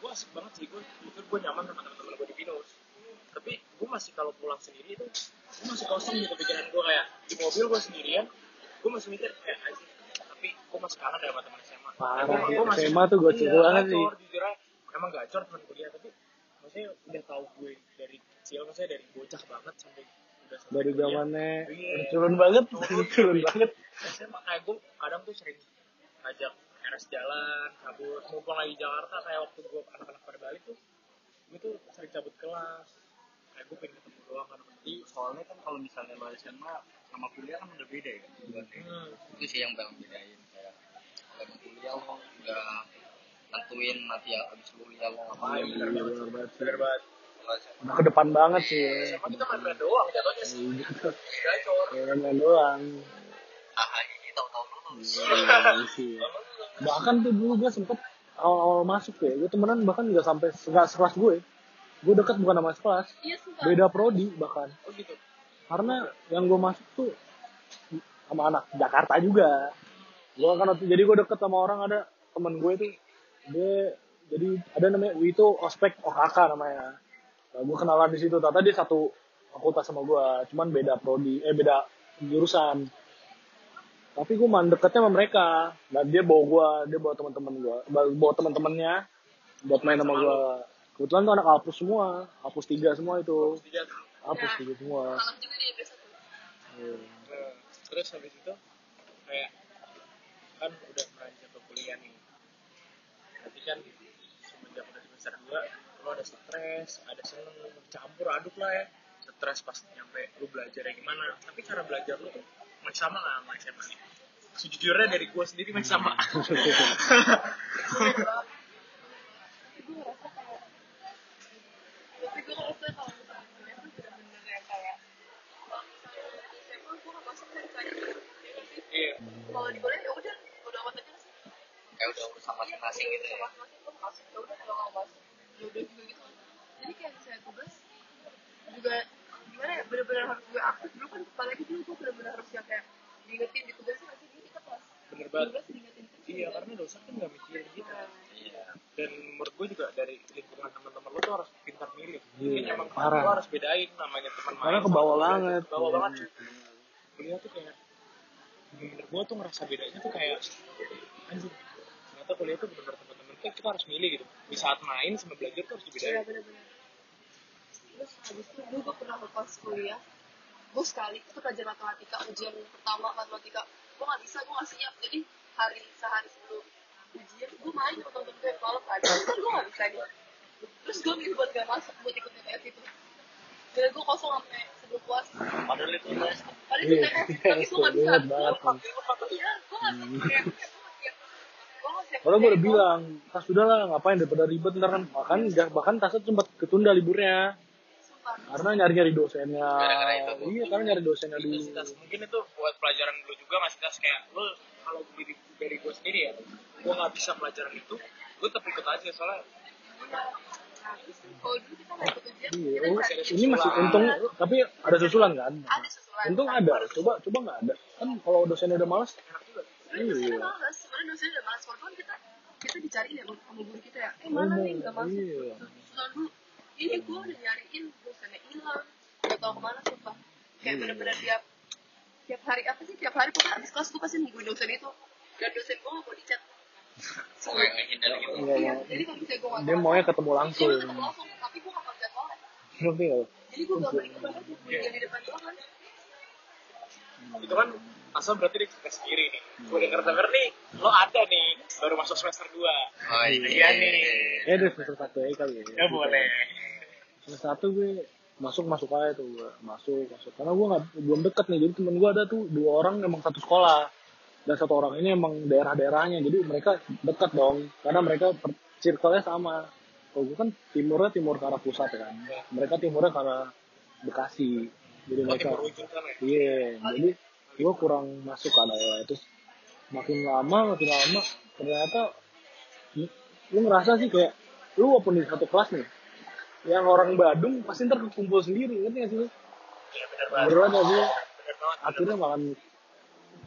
[SPEAKER 1] gue asik banget sih gue, jujur gue nyaman sama teman-teman gue di Pinus. Tapi gue masih kalau pulang sendiri tuh, gue masih kosong gitu pikiran gue kayak di mobil gue sendirian, gue masih mikir kayak anjing, tapi gue masih kangen ya sama teman SMA.
[SPEAKER 3] Parah,
[SPEAKER 1] gua masih-
[SPEAKER 3] SMA tuh gocek
[SPEAKER 1] iya,
[SPEAKER 3] banget sih.
[SPEAKER 1] jujur aja. emang gacor teman kuliah tapi maksudnya udah tahu gue dari kecil maksudnya dari bocah banget sampai udah sampai
[SPEAKER 3] Dari zamannya
[SPEAKER 1] Iya.
[SPEAKER 3] turun banget,
[SPEAKER 1] Turun.
[SPEAKER 3] turun banget.
[SPEAKER 1] SMA kayak gue kadang tuh sering ngajak RS jalan, cabut, mumpung lagi Jakarta kayak waktu gue anak-anak pada balik tuh, gue tuh sering cabut kelas. Kayak gue pengen ketemu doang kan.
[SPEAKER 2] Jadi soalnya kan kalau misalnya lo SMA sama kuliah kan udah beda ya.
[SPEAKER 1] Hmm.
[SPEAKER 2] Itu sih yang paling bedain kayak kalau kuliah lo udah nentuin nanti ya abis kuliah lo ngapain.
[SPEAKER 1] Bener
[SPEAKER 3] Iya,
[SPEAKER 1] banget.
[SPEAKER 3] bener banget.
[SPEAKER 1] Bener banget.
[SPEAKER 3] udah ke depan banget sih
[SPEAKER 1] Sama kita main-main doang jatuhnya sih. Gacor.
[SPEAKER 3] ya main doang
[SPEAKER 2] Ah ini tahu-tahu lulus.
[SPEAKER 3] Iya bahkan tuh dulu gue sempet awal-awal masuk ya gue temenan bahkan nggak sampai nggak sekelas gue gue deket bukan sama sekelas
[SPEAKER 4] Iya
[SPEAKER 3] beda prodi bahkan
[SPEAKER 1] Oh.
[SPEAKER 3] Karena yang gue masuk tuh sama anak Jakarta juga. Gue kan jadi gue deket sama orang ada temen gue tuh dia jadi ada namanya itu ospek OKK namanya. Nah, gue kenalan di situ. Ternyata dia satu fakultas sama gue cuman beda prodi eh beda jurusan. Tapi gue man deketnya sama mereka. Dan dia bawa gue dia bawa teman-teman gue bawa teman-temannya buat main sama gue kebetulan tuh anak hapus semua hapus tiga semua itu. Hapus tiga semua
[SPEAKER 1] Nah, terus habis itu kayak kan udah beranjak ke kuliah nih. Berarti kan semenjak udah semester 2 lo ada stres, ada seneng, campur aduk lah ya. Stres pas nyampe lu belajarnya gimana. Tapi cara belajar lu tuh masih sama lah sama SMA nih. Sejujurnya dari gue sendiri masih sama.
[SPEAKER 4] Tapi gue ngerasa kayak tapi gue ngerasa kalau misalnya kuliah tuh bener-bener yang kayak kalau misalnya di SMA gue gak masuk dari kayak ya nggak sih?
[SPEAKER 1] Iya.
[SPEAKER 4] kalau di kuliah ya udah udah amat aja sih
[SPEAKER 2] Kayak udah urusan masing-masing gitu ya.
[SPEAKER 4] masing-masing gue masuk ya udah kalau masuk ya udah juga gitu jadi kayak misalnya tugas juga gimana ya bener-bener harus gue aktif dulu kan apalagi dulu gue bener-bener harus yang kayak diingetin di tugasnya sih Dulu kita kelas
[SPEAKER 1] Bener banget. Iya, karena dosen kan nggak mikirin kita.
[SPEAKER 2] Iya.
[SPEAKER 1] Dan menurut gue juga dari lingkungan teman-teman lo tuh harus pintar milih.
[SPEAKER 3] Iya,
[SPEAKER 1] Jadi emang
[SPEAKER 3] parah.
[SPEAKER 1] lo harus bedain namanya teman main.
[SPEAKER 3] Karena kebawa banget.
[SPEAKER 1] Kebawa
[SPEAKER 3] Iya.
[SPEAKER 1] banget. Kuliah tuh kayak bener-bener gue tuh ngerasa bedanya tuh kayak anjir. Ternyata kuliah tuh bener-bener teman-teman tuh kita harus milih gitu. Di saat main sama belajar tuh harus
[SPEAKER 4] Iya
[SPEAKER 1] dibedain.
[SPEAKER 4] bener-bener. Terus habis itu dulu gue pernah lepas kuliah. Gue sekali itu pelajaran matematika ujian pertama matematika. Gue nggak bisa, gue nggak siap. Jadi hari sehari sebelum ujian gue main sama temen gue malam kan. Kan gue nggak bisa nih. Terus gue milih buat gak masuk buat ikut TTS itu. Dan gue kosong sampai sebelum puas.
[SPEAKER 1] Padahal itu les.
[SPEAKER 4] Itu
[SPEAKER 3] Iya,
[SPEAKER 4] TTS, tapi gue nggak bisa.
[SPEAKER 3] kan.
[SPEAKER 4] Iya, gue siap. Kayak, gue. Gue.
[SPEAKER 3] Padahal gue udah bilang, tas sudah lah ngapain daripada ribet ntar kan. Bahkan, bahkan tasnya sempat ketunda liburnya. Karena nyari-nyari dosennya.
[SPEAKER 2] Itu.
[SPEAKER 3] Iya, karena nyari dosennya
[SPEAKER 1] Itu Tas. Mungkin itu buat pelajaran dulu juga masih tas kayak lo kalau dari, dari gue sendiri ya, gue nggak bisa pelajaran itu, gue tetap ikut aja soalnya
[SPEAKER 4] kalau dulu kita nggak ikut ujian, kita
[SPEAKER 3] ini masih untung, tapi ada susulan kan?
[SPEAKER 4] ada susulan.
[SPEAKER 3] Untung ada, coba coba nggak ada. Kan kalau dosennya udah males,
[SPEAKER 1] enak juga.
[SPEAKER 3] Iya.
[SPEAKER 4] malas, sebenarnya dosennya udah malas. Walaupun kita kita dicariin ya sama guru kita ya, eh mana nih nggak masuk.
[SPEAKER 3] Iya.
[SPEAKER 4] Susulan dulu, ini gue udah nyariin dosennya hilang, nggak tahu ke mana sumpah. Kayak
[SPEAKER 3] Iya.
[SPEAKER 4] bener-bener tiap tiap hari apa sih tiap hari pokoknya habis kelas gue pasti nungguin dosen itu dan dosen gue nggak mau dicat
[SPEAKER 2] Yang ngehindar gitu.
[SPEAKER 3] Iya,
[SPEAKER 4] iya.
[SPEAKER 3] Iya.
[SPEAKER 4] jadi kalau misalnya gue nggak
[SPEAKER 3] Dia maunya ketemu
[SPEAKER 4] iya
[SPEAKER 3] langsung.
[SPEAKER 4] udah ketemu langsung tapi gue nggak
[SPEAKER 3] Ngerti nggak?
[SPEAKER 4] jadi gue gak ke mana gue di depan doang kan.
[SPEAKER 1] Itu kan asal berarti dia cerita sendiri nih. Gue denger denger nih lo ada nih baru masuk semester 2
[SPEAKER 2] Oh
[SPEAKER 1] Iya. Nih.
[SPEAKER 3] Eh, deh semester satu aja kali ya.
[SPEAKER 1] ya boleh.
[SPEAKER 3] Semester satu gue masuk masuk aja tuh gue masuk masuk. Karena gue nggak belum deket nih jadi temen gue ada tuh dua orang emang satu sekolah dan satu orang ini emang daerah-daerahnya jadi mereka dekat dong. Karena mereka circle-nya sama. Kalau gue kan timurnya timur ke arah pusat kan. Mereka timurnya ke arah Bekasi. Jadi
[SPEAKER 1] oh
[SPEAKER 3] mereka
[SPEAKER 1] ya?
[SPEAKER 3] Iya jadi gue kurang masuk kan awalnya terus makin lama makin lama ternyata lu ngerasa sih kayak lu walaupun di satu kelas nih yang orang Badung pasti ntar kumpul sendiri ngerti gak sih lu?
[SPEAKER 1] iya bener banget.
[SPEAKER 3] Sih? akhirnya makan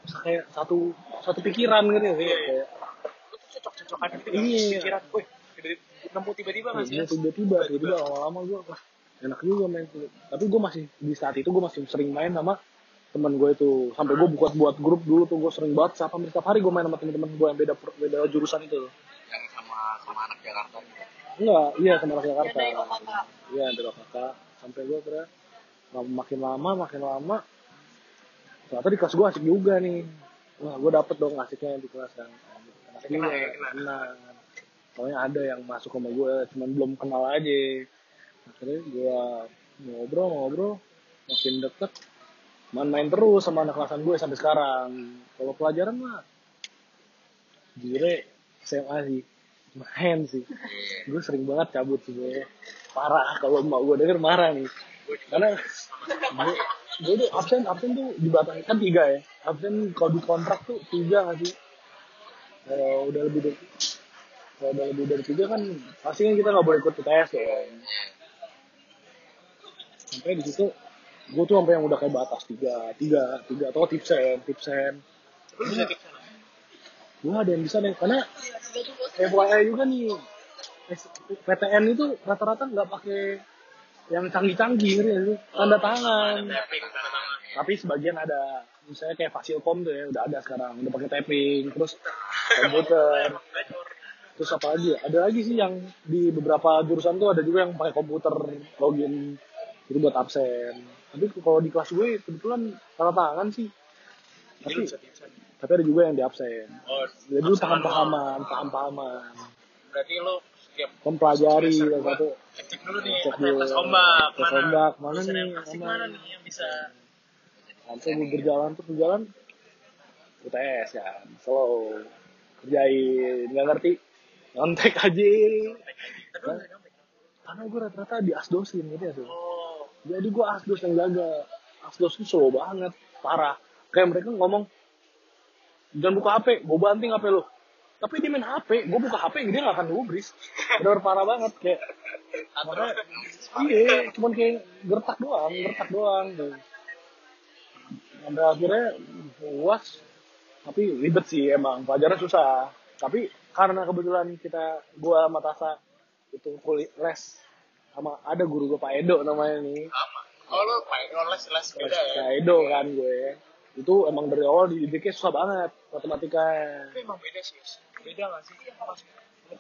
[SPEAKER 3] kayak satu satu pikiran gitu sih
[SPEAKER 1] Iya, iya.
[SPEAKER 3] kayak
[SPEAKER 1] lu tuh cocok-cocokan gitu
[SPEAKER 3] Iya.
[SPEAKER 1] pikiran gue nemu tiba-tiba nggak sih
[SPEAKER 3] Iya, tiba-tiba tiba-tiba lama-lama gue wah enak juga main tuh. tapi gue masih di saat itu gue masih sering main sama teman gue itu sampai gue buat buat grup dulu tuh gue sering banget siapa setiap hari gue main sama teman-teman gue yang beda beda jurusan itu
[SPEAKER 2] Yang sama sama anak Jakarta gitu.
[SPEAKER 3] enggak iya sama anak Jakarta iya dari kakak sampai gue kira makin lama makin lama ternyata di kelas gue asik juga nih. Wah gue dapet dong asiknya di kelas kan. Asik
[SPEAKER 1] Kena
[SPEAKER 3] juga
[SPEAKER 1] ya, kena.
[SPEAKER 3] kenal soalnya ada yang masuk sama gue cuman belum kenal aja. Akhirnya gue ngobrol ngobrol makin deket. Main-main terus sama anak kelasan gue sampai sekarang. Kalau pelajaran mah jire SMA sih. Main sih.
[SPEAKER 2] Iya.
[SPEAKER 3] gue sering banget cabut sih gue parah kalau emak gue denger marah nih. Karena gue gue tuh absen absen tuh dibatasi kan tiga ya. Absen kalau di kontrak tuh tiga nggak sih? Kalau udah lebih dari kalau udah lebih dari tiga kan pasti kan kita nggak boleh ikut UTS ya. Sampai di situ gue tuh sampai yang udah kayak batas tiga tiga tiga. Atau tipsen tipsen.
[SPEAKER 1] Lu bisa
[SPEAKER 3] gue ada yang bisa nih karena
[SPEAKER 4] bos.
[SPEAKER 3] FYI juga nih. PTN itu rata-rata nggak pakai yang canggih-canggih ngerti nggak sih? tanda tangan. tapi sebagian ada misalnya kayak Fasilkom tuh ya udah ada sekarang udah pakai tapping terus komputer. Terus apa lagi ya? ada lagi sih yang di beberapa jurusan tuh ada juga yang pakai komputer login itu buat absen. Tapi kalau di kelas gue kebetulan tanda tangan sih. Tapi tapi ada juga yang di absen.
[SPEAKER 1] Oh,
[SPEAKER 3] jadi lu
[SPEAKER 1] absen
[SPEAKER 3] paham-pahaman paham-pahaman.
[SPEAKER 1] Berarti lu setiap
[SPEAKER 3] mempelajari
[SPEAKER 1] dua,
[SPEAKER 3] satu.
[SPEAKER 1] Cek dulu nih,
[SPEAKER 3] Cek dulu.
[SPEAKER 1] ombak,
[SPEAKER 3] Tes
[SPEAKER 1] mana?
[SPEAKER 3] ombak, mana nih,
[SPEAKER 1] yang
[SPEAKER 3] mana?
[SPEAKER 1] mana nih yang bisa.
[SPEAKER 3] Sampai gue berjalan tuh berjalan UTS kan slow. Kerjain nggak ngerti. Ngontek aja. Karena gue rata-rata di asdosin gitu ya tuh
[SPEAKER 1] Oh,
[SPEAKER 3] jadi gue asdos yang jaga. Asdos tuh slow banget parah. Kayak mereka ngomong jangan buka HP gue banting HP lo tapi dia main HP gue buka HP dia nggak akan gubris bener parah banget. Kayak makanya iya cuman kayak gertak doang gertak doang tuh sampai akhirnya puas. Tapi ribet sih emang pelajaran susah. Tapi karena kebetulan kita gua sama Tasa itu kulit les. Sama ada guru gue Pak Edo namanya nih.
[SPEAKER 1] Sama. Oh, lu pakai les les beda ya.
[SPEAKER 3] Pak Edo kan gue itu emang dari awal dididiknya susah banget matematika
[SPEAKER 1] Tapi emang beda sih. Beda nggak sih? Pas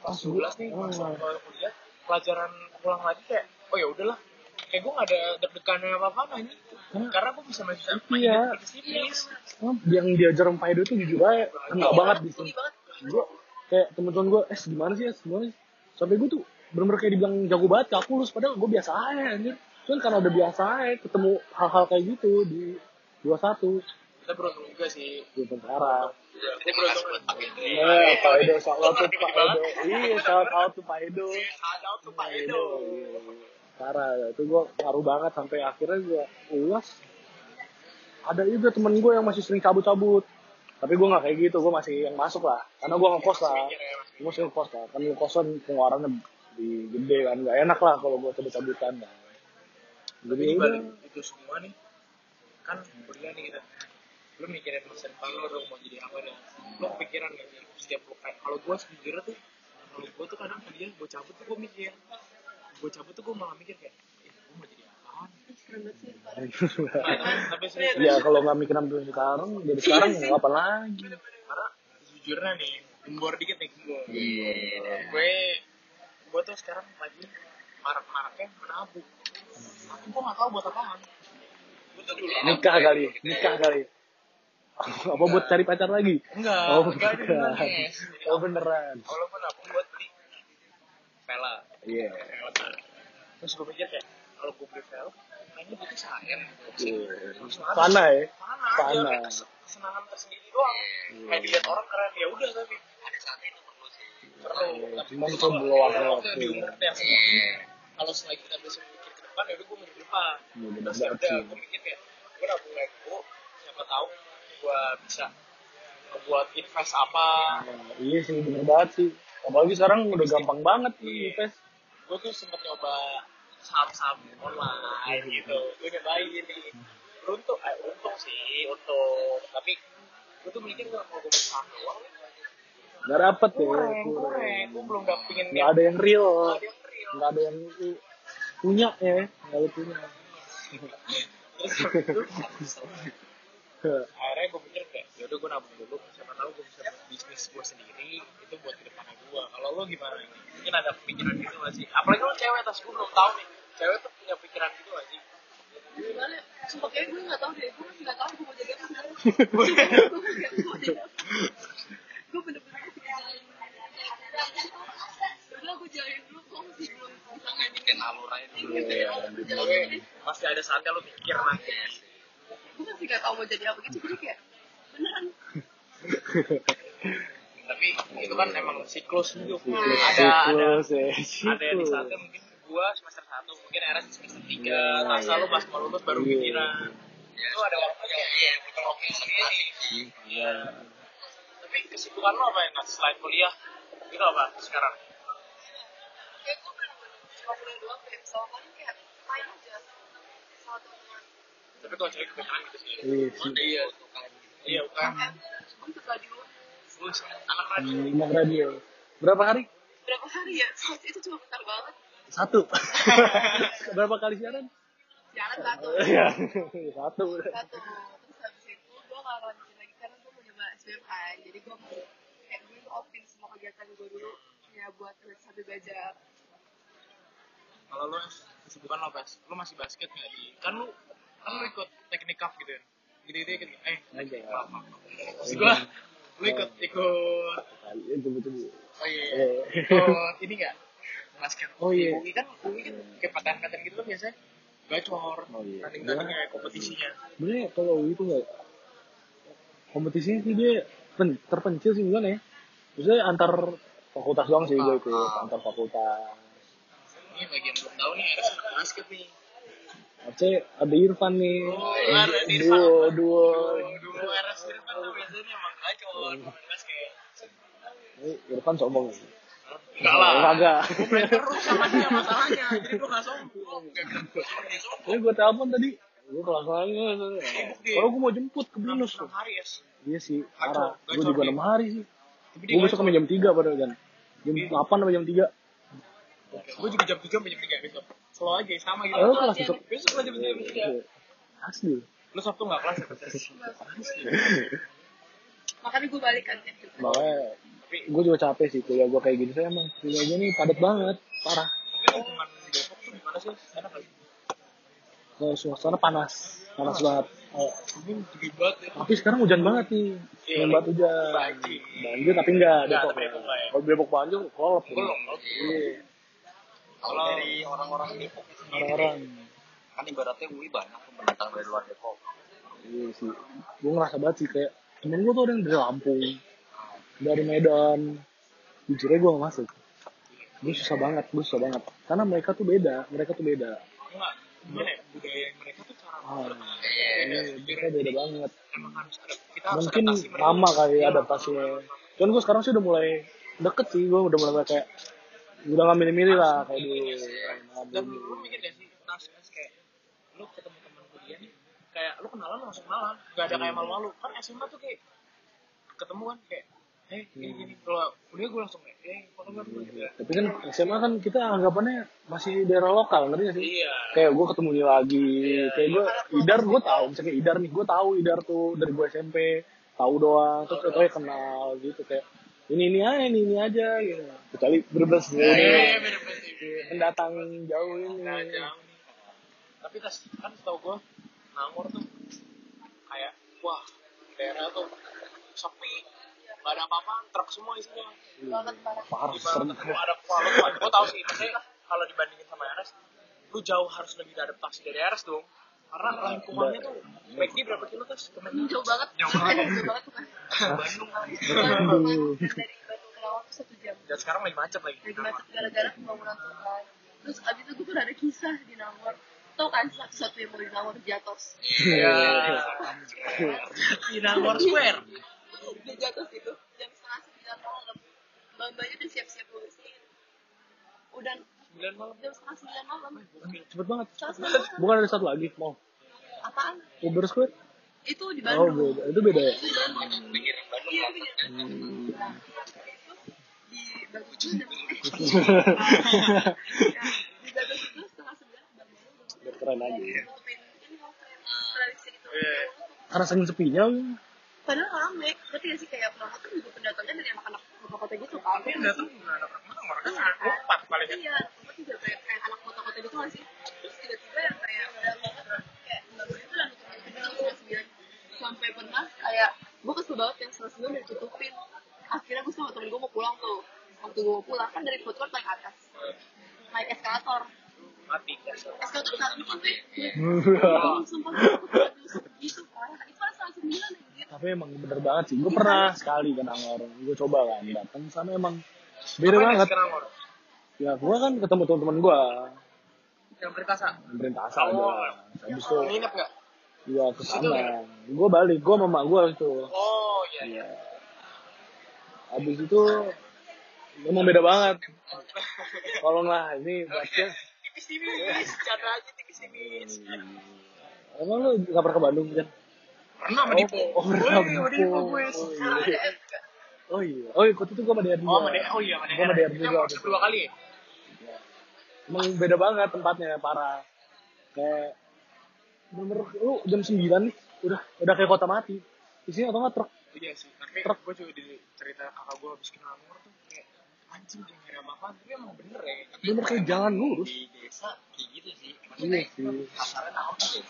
[SPEAKER 3] Pas
[SPEAKER 1] 12 nih, pas
[SPEAKER 3] hmm.
[SPEAKER 1] awal kuliah, pelajaran ulang lagi kayak, oh ya udahlah. Kayak gue nggak ada deg-degannya apa-apa ini.
[SPEAKER 3] Karena-
[SPEAKER 1] Karena gue bisa masih
[SPEAKER 3] Iya.
[SPEAKER 1] tipis-tipis.
[SPEAKER 3] yang diajar Pak Edo itu jujur aja kena banget di sini gue kayak temen-temen gue eh gimana sih gimana sih sampai gue tuh bener-bener kayak dibilang jago banget kalkulus padahal gue biasa aja anjir cuman karena udah biasa aja ketemu hal-hal kayak gitu di 21
[SPEAKER 1] Kita beruntung juga sih.
[SPEAKER 3] di tentara
[SPEAKER 1] Gue beruntung buat pakai itu.
[SPEAKER 3] Eh, Pak Edo, shout out tuh Pak Edo. Iya, shout out tuh Pak Edo.
[SPEAKER 1] Ada tuh Pak
[SPEAKER 3] Pak
[SPEAKER 1] Edo.
[SPEAKER 3] Edo. Parah, itu gue ngaruh banget sampai akhirnya gue uas. Ada juga temen gue yang masih sering cabut-cabut. Tapi gue gak kayak gitu, gue masih yang masuk lah. Karena gue ngekos lah. Gue sering ngekos lah. Kan ngekoskan pengeluarannya di gede kan. Gak enak lah kalau gue cabut-cabutan. Kan. Jadi
[SPEAKER 1] Tapi
[SPEAKER 3] ya
[SPEAKER 1] itu semua nih, kan kuliah nih kita. Lu mikirin masa depan lu dong mau jadi apa dan lu kepikiran gak sih setiap lu kayak kalau gue sejujurnya tuh kalau gue tuh kadang kuliah gue cabut tuh gue mikir. Gue cabut tuh gue malah mikir kayak eh gue mau jadi apaan. Nah,
[SPEAKER 3] ya kalau nggak mikir sampai sekarang, jadi sekarang mau apa lagi?
[SPEAKER 1] karena sejujurnya nih gembor dikit nih gembor.
[SPEAKER 2] Iya.
[SPEAKER 1] gue gue tuh sekarang lagi marak-maraknya menabung tapi gue gak tau buat apaan. Gue tuh dulu
[SPEAKER 3] Nikah kali, nikah kali. apa buat cari pacar lagi?
[SPEAKER 1] enggak
[SPEAKER 3] Oh,
[SPEAKER 1] enggak beneran.
[SPEAKER 3] Oh beneran.
[SPEAKER 1] walaupun nabung buat beli vela
[SPEAKER 3] Iya.
[SPEAKER 1] Vela. terus gue mikir kayak kalau gue beli vela kayaknya butuh sayang
[SPEAKER 3] Iya.
[SPEAKER 1] Mana?
[SPEAKER 3] Ya?
[SPEAKER 1] Mana kayak kes- kesenangan tersendiri doang kayak dilihat orang keren ya udah tapi
[SPEAKER 2] Ada itu perlu sih.
[SPEAKER 1] perlu tapi
[SPEAKER 3] Cuman
[SPEAKER 1] itu
[SPEAKER 3] belum waktu.
[SPEAKER 1] di umur yang kalau selagi kita bisa mikir ke depan ya udah gue mikir ke depan
[SPEAKER 3] Iya,
[SPEAKER 1] terus ya udah gue mikir kayak gue siapa tahu gue bisa buat invest apa
[SPEAKER 3] Nah, iya sih bener banget sih. Apalagi sekarang udah gampang banget nih invest.
[SPEAKER 1] gue tuh sempet nyoba saham-saham online gitu gue nyobain nih untung eh untung sih untung tapi gue tuh mikir gue mau gue saham doang
[SPEAKER 3] Gak dapet ya.
[SPEAKER 1] kurang kurang gue belum dapet pingin
[SPEAKER 3] Gak ada yang real.
[SPEAKER 1] Nggak ada yang real
[SPEAKER 3] Gak ada yang punya ya. Gak ada punya.
[SPEAKER 1] terus akhirnya gue mikir kayak yaudah gue nabung dulu siapa tahu gue bisa buat bisnis gue sendiri itu buat ke depannya gue kalau lo gimana nih mungkin ada pemikiran gitu gak sih apalagi lo cewek tas gue belum tahu nih cewek tuh punya pikiran gitu gak sih
[SPEAKER 4] Gimana? Sumpah kayak gue gak tau deh. Gue masih gak tau gue mau jadi apa. Gue gak tau gue mau jadi apa. Gue bener-bener. Udah gue jalanin dulu. Gue masih belum bisa ngedit.
[SPEAKER 2] Bikin alur aja dulu.
[SPEAKER 3] Iya.
[SPEAKER 1] Cewek masih ada saatnya lo mikir nanti
[SPEAKER 4] Gue masih gak tau mau jadi apa gitu. Jadi kayak beneran.
[SPEAKER 2] Tapi
[SPEAKER 1] itu kan emang siklus hidup
[SPEAKER 3] Siklus,
[SPEAKER 1] ada ada
[SPEAKER 3] siklus, ya,
[SPEAKER 1] ada yang di
[SPEAKER 3] siklus.
[SPEAKER 1] saatnya mungkin gua semester satu mungkin era semester tiga masa lu pas mau lulus baru
[SPEAKER 3] Iya.
[SPEAKER 1] pikiran itu ada waktunya ya butuh waktu sendiri
[SPEAKER 3] Iya.
[SPEAKER 1] tapi kesibukan lo apa ya Nas? selain kuliah itu apa sekarang
[SPEAKER 4] kayak gue bener-bener cuma kuliah doang kayak kalian kayak main aja sama teman-teman
[SPEAKER 1] tapi kalau cewek kebanyakan gitu sih
[SPEAKER 3] Iya sih.
[SPEAKER 1] iya iya bukan
[SPEAKER 4] ikut radio
[SPEAKER 1] anak radio
[SPEAKER 3] Hmm, Mak radio. Berapa hari?
[SPEAKER 4] berapa hari ya itu cuma bentar banget
[SPEAKER 3] Satu. Berapa kali siaran?
[SPEAKER 4] jalan satu
[SPEAKER 3] Iya. Satu.
[SPEAKER 4] satu terus habis itu gue gak lanjutin lagi karena gue mau nyoba SBM kan jadi gue mau kayak gue opin semua kegiatan gue dulu ya buat sampai belajar
[SPEAKER 1] kalau lu kesibukan lo pas lu masih basket nggak di kan lu kan lu ikut teknik cup gitu ya gitu gitu ikut eh
[SPEAKER 3] Aja.
[SPEAKER 1] maaf maaf lu ikut ikut
[SPEAKER 3] Itu betul.
[SPEAKER 1] oh iya
[SPEAKER 3] Eh.
[SPEAKER 1] ikut ini nggak basket
[SPEAKER 3] Oh, iya.
[SPEAKER 1] UI kan UI kan kayak patahan-patahan gitu kan biasanya gacor
[SPEAKER 3] Oh, iya.
[SPEAKER 1] running runningnya kompetisinya
[SPEAKER 3] Sebenarnya kalau itu nggak kompetisinya sih dia pen- terpencil sih gimana ya? Maksudnya antar fakultas doang sih gue ikut antar fakultas.
[SPEAKER 1] ini bagi yang belum tahu nih anak basket nih
[SPEAKER 3] Aceh ada Irfan nih.
[SPEAKER 1] Oh, ada Irfan.
[SPEAKER 3] Duo, duo.
[SPEAKER 1] dulu RS kan tuh biasanya emang gacor main basket
[SPEAKER 3] Ini Irfan sombong.
[SPEAKER 1] enggak lah. Gua main terus sama dia masalahnya jadi gua nggak sombong gua sombong,
[SPEAKER 3] Ini gue telepon tadi. Gue kelakuannya. Kalau gue mau jemput ke Binus
[SPEAKER 1] enam
[SPEAKER 3] tuh.
[SPEAKER 1] hari ya
[SPEAKER 3] Iya sih, parah. Gue juga
[SPEAKER 1] dia.
[SPEAKER 3] 6 hari sih. Gue besok sampai jam 3 padahal kan. Jam 8 sampai jam 3.
[SPEAKER 1] gue juga jam tujuh sampai jam tiga besok slow aja sama gitu
[SPEAKER 3] Oh, kelas besok.
[SPEAKER 1] besok jam tiga
[SPEAKER 3] Asli.
[SPEAKER 1] lu sabtu nggak kelas ya
[SPEAKER 4] makanya gue balik kan gitu.
[SPEAKER 3] Makanya gue juga capek sih kuliah gue kayak gini. Saya emang kuliah gue nih padat banget. Parah.
[SPEAKER 1] tapi lingkungan Depok tuh gimana sih enak nggak sih
[SPEAKER 3] Kalau suasana panas. Panas banget. Oh,
[SPEAKER 1] ya
[SPEAKER 3] tapi sekarang hujan banget nih.
[SPEAKER 1] Iya,
[SPEAKER 3] Hujan banget hujan.
[SPEAKER 1] banjir.
[SPEAKER 3] Banjir tapi enggak.
[SPEAKER 1] Enggak,
[SPEAKER 3] Depok.
[SPEAKER 1] ya.
[SPEAKER 3] Kalau Depok banjir, kolop.
[SPEAKER 1] belum
[SPEAKER 3] Iya.
[SPEAKER 2] Kalau dari orang-orang Depok itu sendiri,
[SPEAKER 3] Orang-orang.
[SPEAKER 2] kan ibaratnya UI banyak pendatang dari luar Depok.
[SPEAKER 3] Iya sih. Gue ngerasa banget sih kayak temen gue tuh ada yang dari Lampung, dari Medan. Jujur aja gue gak masuk. Gue susah banget, gue susah banget. Karena mereka tuh beda, mereka tuh beda.
[SPEAKER 1] enggak gimana ya budaya mereka tuh cara
[SPEAKER 3] Ah,
[SPEAKER 1] beda
[SPEAKER 3] iya, mereka beda banget.
[SPEAKER 1] emang harus ada kita harus
[SPEAKER 3] Mungkin
[SPEAKER 1] adaptasi mereka.
[SPEAKER 3] lama kali
[SPEAKER 1] Iya,
[SPEAKER 3] adaptasinya. Cuman gue sekarang sih udah mulai deket sih, gue udah mulai kayak udah gak milih-milih lah kayak dulu.
[SPEAKER 1] dan lu mikir gak sih tas kayak lu ketemu teman kuliah nih kayak lu kenalan langsung kenalan gak ada kayak malu-malu. Kan SMA tuh kayak ketemu kan kayak eh gini gini. Kalau kuliah gue langsung kayak eh kalau nggak dulu gitu ya
[SPEAKER 3] Tapi kan SMA kan kita anggapannya masih daerah lokal, ngerti gak sih?
[SPEAKER 1] iya.
[SPEAKER 3] Kayak gue ketemu dia lagi kayak gue idar gue tahu misalnya idar nih gue tahu idar tuh dari gue SMP tahu doang. Terus kayak kenal gitu kayak ini ini aja ini ini aja gitu. Kecuali berbes ini
[SPEAKER 1] beda beda
[SPEAKER 3] pendatang jauh ini.
[SPEAKER 1] Nah, jauh nih. Tapi tas kan setahu gue Nangor tuh kayak wah daerah tuh sepi. Gak ada apa-apa truk semua isinya.
[SPEAKER 4] Banget parah
[SPEAKER 3] serem.
[SPEAKER 1] ada kuala lumpur gue tau sih kalau dibandingin sama RS lu jauh harus lebih adaptasi dari RS dong karena lingkungannya tuh. McD berapa kilo McD
[SPEAKER 4] jauh banget.
[SPEAKER 1] Jauh banget.
[SPEAKER 4] Jauh banget. Tuh kan
[SPEAKER 1] Bandung. Kali
[SPEAKER 4] dari Bandung ke Lawang tuh satu jam.
[SPEAKER 1] Dan sekarang lagi macet lagi.
[SPEAKER 4] Lagi macet gara-gara pembangunan tuh kan terus abis itu gue pernah ada kisah di Nangor tau kan satu-satu yang mau di Nangor Jatos
[SPEAKER 1] iya. Di Nangor Square?
[SPEAKER 4] Di Jatos itu jam setengah sembilan malam. Mbak-mbaknya udah siap-siap ngurusin udah
[SPEAKER 1] sembilan malam?
[SPEAKER 4] jam setengah sembilan malam.
[SPEAKER 3] Cepet banget.
[SPEAKER 4] Sembilan malam.
[SPEAKER 3] Bukan ada satu lagi mau
[SPEAKER 4] apaan?
[SPEAKER 3] Uber Square
[SPEAKER 4] itu di
[SPEAKER 3] oh
[SPEAKER 4] Bandung.
[SPEAKER 3] beda. Itu beda ya?
[SPEAKER 4] Itu di Bandung. Iya iya.
[SPEAKER 3] Hmm.
[SPEAKER 4] Nah, itu di Bandung itu ya, setengah udah
[SPEAKER 3] Biar keren aja.
[SPEAKER 1] Iya.
[SPEAKER 3] karena saking sepinya
[SPEAKER 4] padahal rame. Ngerti gak sih? Kayak penonton tuh juga pendatangnya dari anak-anak kota-kota gitu kan?
[SPEAKER 1] Tapi datang bukan anak Nangor kan ada empat paling
[SPEAKER 4] iya tempat juga kayak kayak anak kota-kota gitu gak sih? Terus tiba-tiba yang kayak udah banget kayak mbak gue itu udah nutupin pintu setengah sembilan sampai pernah kayak gue kesel banget yang setengah sembilan udah ditutupin. Akhirnya gue sama temen gue mau pulang tuh waktu gue mau pulang kan dari food court naik atas. Naik eskalator.
[SPEAKER 1] Mati
[SPEAKER 4] eskalator nggak mungkin tuh sumpah gue gitu parah. Itu kan setengah sembilan
[SPEAKER 3] tapi tapi emang bener banget sih gue pernah sekali ke Nangor. Gue coba kan datang sana emang beda
[SPEAKER 1] Apa
[SPEAKER 3] banget. ya gue kan ketemu teman-teman gue
[SPEAKER 1] Yang perintasa.
[SPEAKER 3] pemerintah asal
[SPEAKER 1] Oh.
[SPEAKER 3] aja habis itu
[SPEAKER 1] Nginep nggak?
[SPEAKER 3] Gue ke sana gue balik gue sama mak gue itu
[SPEAKER 1] Oh iya.
[SPEAKER 3] Iya. Habis itu emang beda banget. Tolong lah ini baca.
[SPEAKER 1] Tipis-tipis, cara aja tipis-tipis.
[SPEAKER 3] Emang lu gak pernah ke Bandung kan?
[SPEAKER 1] Pernah sama Dipo.
[SPEAKER 3] Oh, pernah
[SPEAKER 1] Wih,
[SPEAKER 3] sama
[SPEAKER 1] sama Dipo gue.
[SPEAKER 3] Oh, iya. Oh iya. Oh iya, waktu itu gue sama juga.
[SPEAKER 1] Oh, sama DR. Oh iya,
[SPEAKER 3] Gue sama
[SPEAKER 1] Itu
[SPEAKER 3] juga. itu.
[SPEAKER 1] kedua kali ya?
[SPEAKER 3] Emang beda banget tempatnya, parah. Kayak bener lu jam 9 nih udah udah kayak kota mati. Di sini atau nggak truk?
[SPEAKER 1] Iya sih, tapi
[SPEAKER 3] Truk.
[SPEAKER 1] gue juga di cerita kakak gue habis kenal nomor tuh kayak anjing dia ngira apa tapi emang bener ya.
[SPEAKER 3] Bener kayak jalan lurus.
[SPEAKER 2] di desa kayak gitu sih
[SPEAKER 3] Iya
[SPEAKER 2] maksudnya
[SPEAKER 3] sih.
[SPEAKER 2] kasarnya apa sih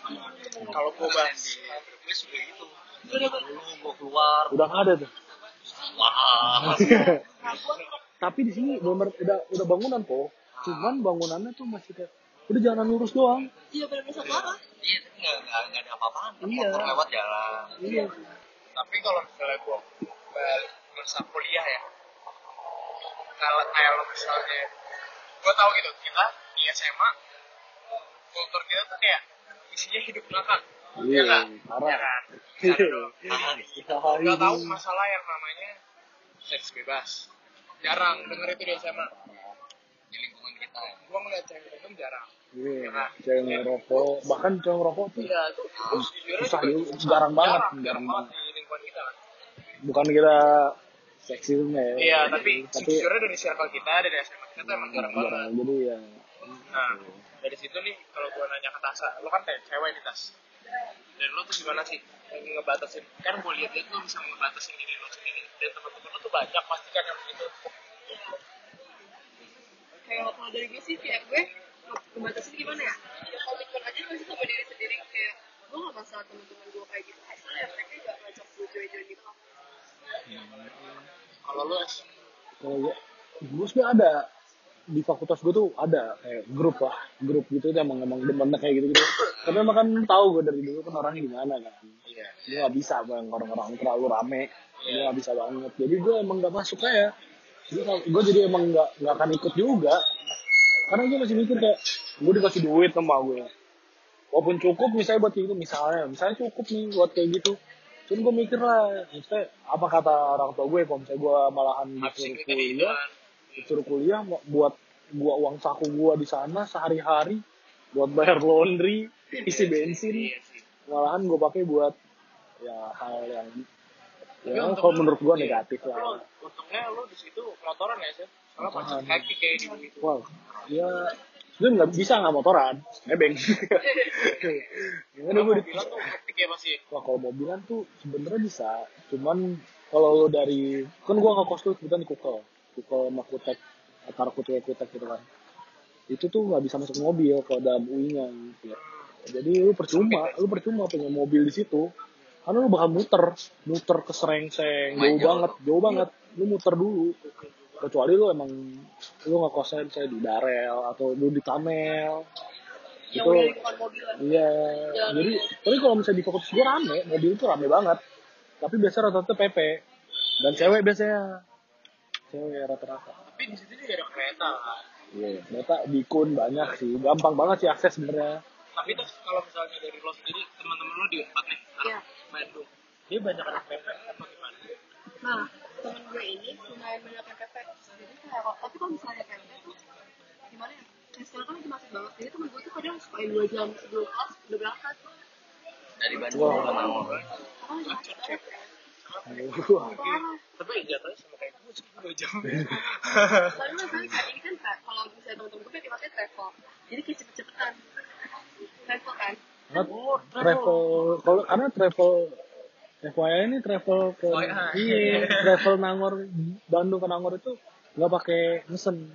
[SPEAKER 1] Kalau gue bahas
[SPEAKER 2] di gue juga gitu dulu gue keluar
[SPEAKER 3] Udah nggak ada tuh.
[SPEAKER 2] wah
[SPEAKER 3] Tapi di sini bener udah udah bangunan po. Cuman bangunannya tuh masih kayak udah jalan lurus doang.
[SPEAKER 4] Iya benar-benar satu arah.
[SPEAKER 2] Iya tapi nggak nggak nggak ada apa-apaan
[SPEAKER 3] Iya.
[SPEAKER 2] motor lewat jalan
[SPEAKER 3] Iya.
[SPEAKER 1] tapi kalau misalnya balik masa kuliah ya kalau kayak lo misalnya gue tahu gitu kita di SMA kultur kita tuh kayak isinya hidup makan
[SPEAKER 3] Iya,
[SPEAKER 1] nggak?
[SPEAKER 3] parah.
[SPEAKER 1] Iya kan?
[SPEAKER 3] Iya.
[SPEAKER 1] Gak tahu masalah yang namanya seks bebas. Jarang denger itu di SMA.
[SPEAKER 2] di lingkungan kita ya
[SPEAKER 1] Gua ngeliat cewek itu jarang.
[SPEAKER 3] Iya, cewek ngerokok, bahkan cewek ngerokok tuh
[SPEAKER 1] Iya,
[SPEAKER 3] susah
[SPEAKER 1] juga
[SPEAKER 3] jarang banget,
[SPEAKER 1] jarang,
[SPEAKER 3] jarang banget.
[SPEAKER 1] banget di lingkungan kita. kan.
[SPEAKER 3] Bukan kita seksisme ya.
[SPEAKER 1] Iya, tapi
[SPEAKER 3] tapi
[SPEAKER 1] sejujurnya dari circle kita, dari SMA kita tuh emang jarang banget.
[SPEAKER 3] Jadi ya
[SPEAKER 1] Nah, dari situ nih kalau gua nanya ke Tasa, lo kan kayak cewek nih Tas. Dan lo tuh gimana sih ngebatasin? Kan gua lihat-lihat lo bisa ngebatasin diri lo sendiri. Dan teman-teman lo tuh banyak pasti kan yang begitu.
[SPEAKER 4] Kayak kalau dari gue sih kayak gue pembatasan gimana ya? Ya komitmen aja gue sih sama diri sendiri kayak gue gak masalah teman-teman gue kayak gitu. Asal ya mereka gak ngajak gue join-join gitu.
[SPEAKER 1] Kalau lo es,
[SPEAKER 3] kalau gue, gue sebenarnya ada di fakultas gue tuh ada kayak grup lah, grup gitu tuh emang emang demennya kayak gitu gitu. Tapi emang kan tahu gue dari dulu kan orangnya gimana kan.
[SPEAKER 1] iya.
[SPEAKER 3] Gue gak bisa bang orang-orang terlalu rame. Gue gak bisa banget. Jadi gue emang gak masuk kayak gue, gue jadi emang gak, gak akan ikut juga karena gue masih mikir kayak gue dikasih duit sama gue walaupun cukup misalnya buat kayak gitu misalnya misalnya cukup nih buat kayak gitu cuman gue mikir lah misalnya apa kata orang tua gue kalau misalnya gue malahan
[SPEAKER 1] Absen
[SPEAKER 3] disuruh kuliah disuruh kuliah buat gua uang saku gua di sana sehari-hari buat bayar laundry isi bensin
[SPEAKER 1] Iya
[SPEAKER 3] malahan gue pakai buat ya hal yang ya kalau menurut gue
[SPEAKER 1] iya.
[SPEAKER 3] negatif lah
[SPEAKER 1] untungnya lo di situ motoran ya sih? Soalnya
[SPEAKER 3] Motoran.
[SPEAKER 1] macet kaki kayak gitu.
[SPEAKER 3] wow ya sebenarnya nggak bisa nggak motoran nebeng Gimana
[SPEAKER 1] Kalau
[SPEAKER 3] gue
[SPEAKER 1] mobilan tuh hektik ya pasti.
[SPEAKER 3] Wah kalau mobilan tuh sebenarnya bisa, cuman kalau lo dari kan gua ngekos tuh kebetulan di Kukel, Kukel sama Kutek, antara Kutek Kutek gitu kan. Itu tuh nggak bisa masuk mobil kalau dalam UI-nya gitu. ya. Jadi lu percuma, lu percuma punya mobil di situ. Karena lu bakal muter, muter ke Serengseng, Jauh. banget, jauh banget. Lu muter dulu. Kecuali lu emang lu ngekosnya misalnya di Darel atau lu di Tamel.
[SPEAKER 4] Yang
[SPEAKER 3] Itu-. Iya, jadi tapi kalau misalnya di fakultas gue rame, mobil itu rame banget. Tapi biasanya rata-rata PP dan cewek biasanya, cewek rata-rata.
[SPEAKER 1] Tapi di situ juga ada kereta kan.
[SPEAKER 3] Iya, ternyata di Kun banyak sih, gampang banget sih akses sebenarnya.
[SPEAKER 1] Tapi terus kalau misalnya dari lo sendiri, teman-teman lo di Unpad nih,
[SPEAKER 4] Iya.
[SPEAKER 1] Bandung. Dia banyak anak PP apa gimana?
[SPEAKER 4] Nah, gue ini lumayan banyak yang PP. Jadi kayak, kalau- tapi kalau misalnya PP tuh, gimana ya? Kayak sekarang kan lagi macet banget. Jadi temen gue tuh kadang suka dua jam sebelum kelas udah berangkat.
[SPEAKER 2] dari Bandung
[SPEAKER 3] Wah.
[SPEAKER 2] ke
[SPEAKER 4] kan. Parah.
[SPEAKER 1] Tapi jatuhnya sama kayak gue sih, dua jam.
[SPEAKER 4] Soalnya masalahnya kayak ini kan kalau misalnya temen-temen gue kayak pakai travel. Jadi kayak cepet-cepetan. Travel kan.
[SPEAKER 3] karena travel, kalau karena travel FYI ini travel ke
[SPEAKER 1] FYI.
[SPEAKER 3] iya, travel Nangor Bandung ke Nangor itu nggak pakai mesen.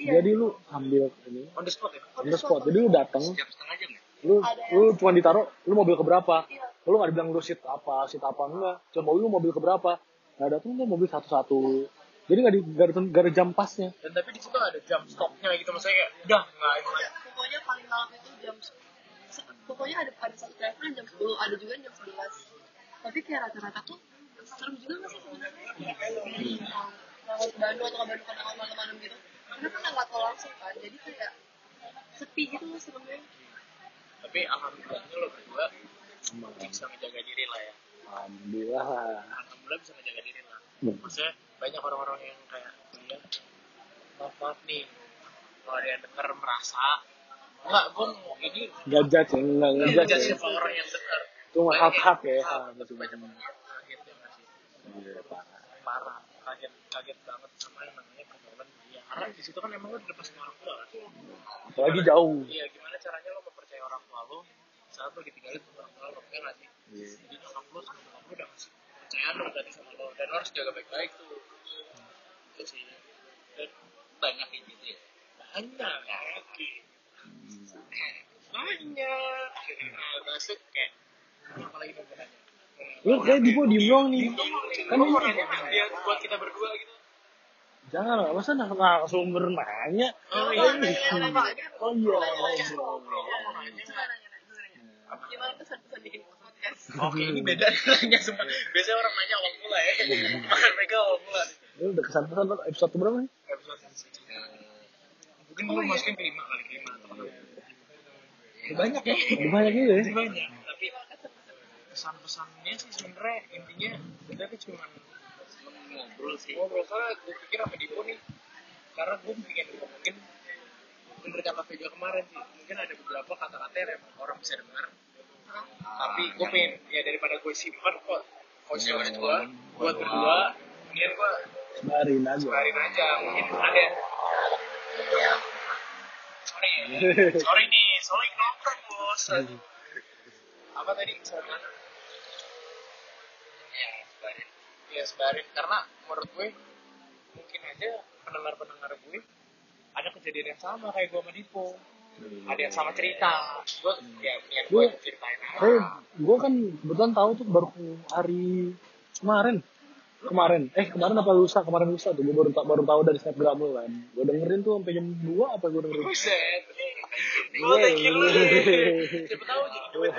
[SPEAKER 4] Iya.
[SPEAKER 3] Jadi lu ambil ini
[SPEAKER 1] On the spot ya?
[SPEAKER 3] on the spot. Jadi lu datang,
[SPEAKER 2] jam setengah jam ya
[SPEAKER 3] lu
[SPEAKER 4] Ada
[SPEAKER 3] lu cuma ditaruh lu mobil keberapa
[SPEAKER 4] Iya.
[SPEAKER 3] lu nggak dibilang lu seat apa seat apa enggak cuma mobil lu mobil keberapa nggak ada tuh lu mobil satu-satu jadi nggak di nggak ada, jam pasnya
[SPEAKER 1] Dan tapi di situ ada jam stopnya gitu, maksudnya kayak udah nggak
[SPEAKER 4] Pokoknya, pokoknya paling malam itu jam pokoknya ada ada satu travel jam 10, ada juga yang jam 11. Tapi kayak rata-rata tuh serem juga nggak sih sebenarnya? Kalau ke Bandung atau ke Bandung ke malam-malam gitu. Karena kan nggak tahu langsung kan jadi kayak sepi gitu loh seremnya
[SPEAKER 1] tapi alhamdulillahnya lo berdua bisa menjaga diri lah ya.
[SPEAKER 3] Alhamdulillah. Lah
[SPEAKER 1] alhamdulillah bisa menjaga diri lah.
[SPEAKER 3] Hmm.
[SPEAKER 1] maksudnya banyak orang-orang yang kayak dia maaf maaf nih kalau ada yang denger merasa enggak gue mau ini
[SPEAKER 3] nggak judge ya nggak
[SPEAKER 1] nggak
[SPEAKER 3] ngejudge
[SPEAKER 1] jadi
[SPEAKER 3] ya.
[SPEAKER 1] siapa orang yang denger
[SPEAKER 3] itu mah hak-hak ya.
[SPEAKER 1] Ah,
[SPEAKER 3] hak
[SPEAKER 1] banyak kaget ya nggak sih
[SPEAKER 3] Iya, parah.
[SPEAKER 1] parah. Kaget kaget banget sama yang namanya pergaulan karena di situ kan emang lo dilepas sama orang tua kan?
[SPEAKER 3] Apalagi jauh.
[SPEAKER 1] Iya gimana caranya lo mempercayai orang tua lo saat lo ditinggalin sama orang tua lo ya nggak sih?
[SPEAKER 3] Iya.
[SPEAKER 1] jadi nyokap lo sama lo udah ngasih kepercayaan lo tadi sama lo dan lo harus jaga baik-baik tuh. Itu sih. Dan banyak kayak gitu ya. Banyak banyak. Masuk kayak
[SPEAKER 3] lu kayak di podium doang nih.
[SPEAKER 1] Kan lu mau nanya ya buat kita berdua gitu?
[SPEAKER 3] Jangan lah masa nak langsung bernanya?
[SPEAKER 1] Oh iya.
[SPEAKER 3] oh iya
[SPEAKER 4] gimana pesan-pesan bikin podcast?
[SPEAKER 1] Oke, ini beda. Nanya semua. Biasanya orang nanya awal mula ya. Makan mereka awal mula.
[SPEAKER 3] lu udah kesan-kesan episode berapa nih?
[SPEAKER 1] Episode Mungkin lu masukin ke lima kali kelima. Banyak ya.
[SPEAKER 3] banyak juga ya?
[SPEAKER 1] Banyak. Tapi pesan-pesannya sih sebenarnya intinya kita tuh cuma ngobrol sih. Ngobrol soalnya gue pikir apa Dipo nih. Karena gue bikin mungkin menurut kata Vega kemarin sih mungkin ada beberapa kata-kata yang emang orang bisa dengar tapi gue pengen ya daripada gue simpan kok voice note gue buat berdua kemudian gue
[SPEAKER 3] sebarin aja
[SPEAKER 1] sebarin aja mungkin ada sorry sorry nih sorry nongkrong bos apa tadi sorry mana ya sebarin ya sebarin karena menurut gue mungkin aja pendengar-pendengar gue ada kejadian yang sama kayak gue sama Dipo. Ada yang sama cerita. Gue ya niat gue
[SPEAKER 3] Gue-
[SPEAKER 1] ceritain
[SPEAKER 3] Hey, gue kan kebetulan tahu tuh baru hari kemarin. Kemarin. Eh kemarin apa lusa? Kemarin lusa tuh. Gue baru baru tahu dari snapgram lo kan. Gue dengerin tuh sampai jam 2 apa gue dengerin?
[SPEAKER 1] Buset.
[SPEAKER 3] Iya,
[SPEAKER 1] Oh, thank you.
[SPEAKER 3] iya.
[SPEAKER 1] Siapa tahu jadi duit.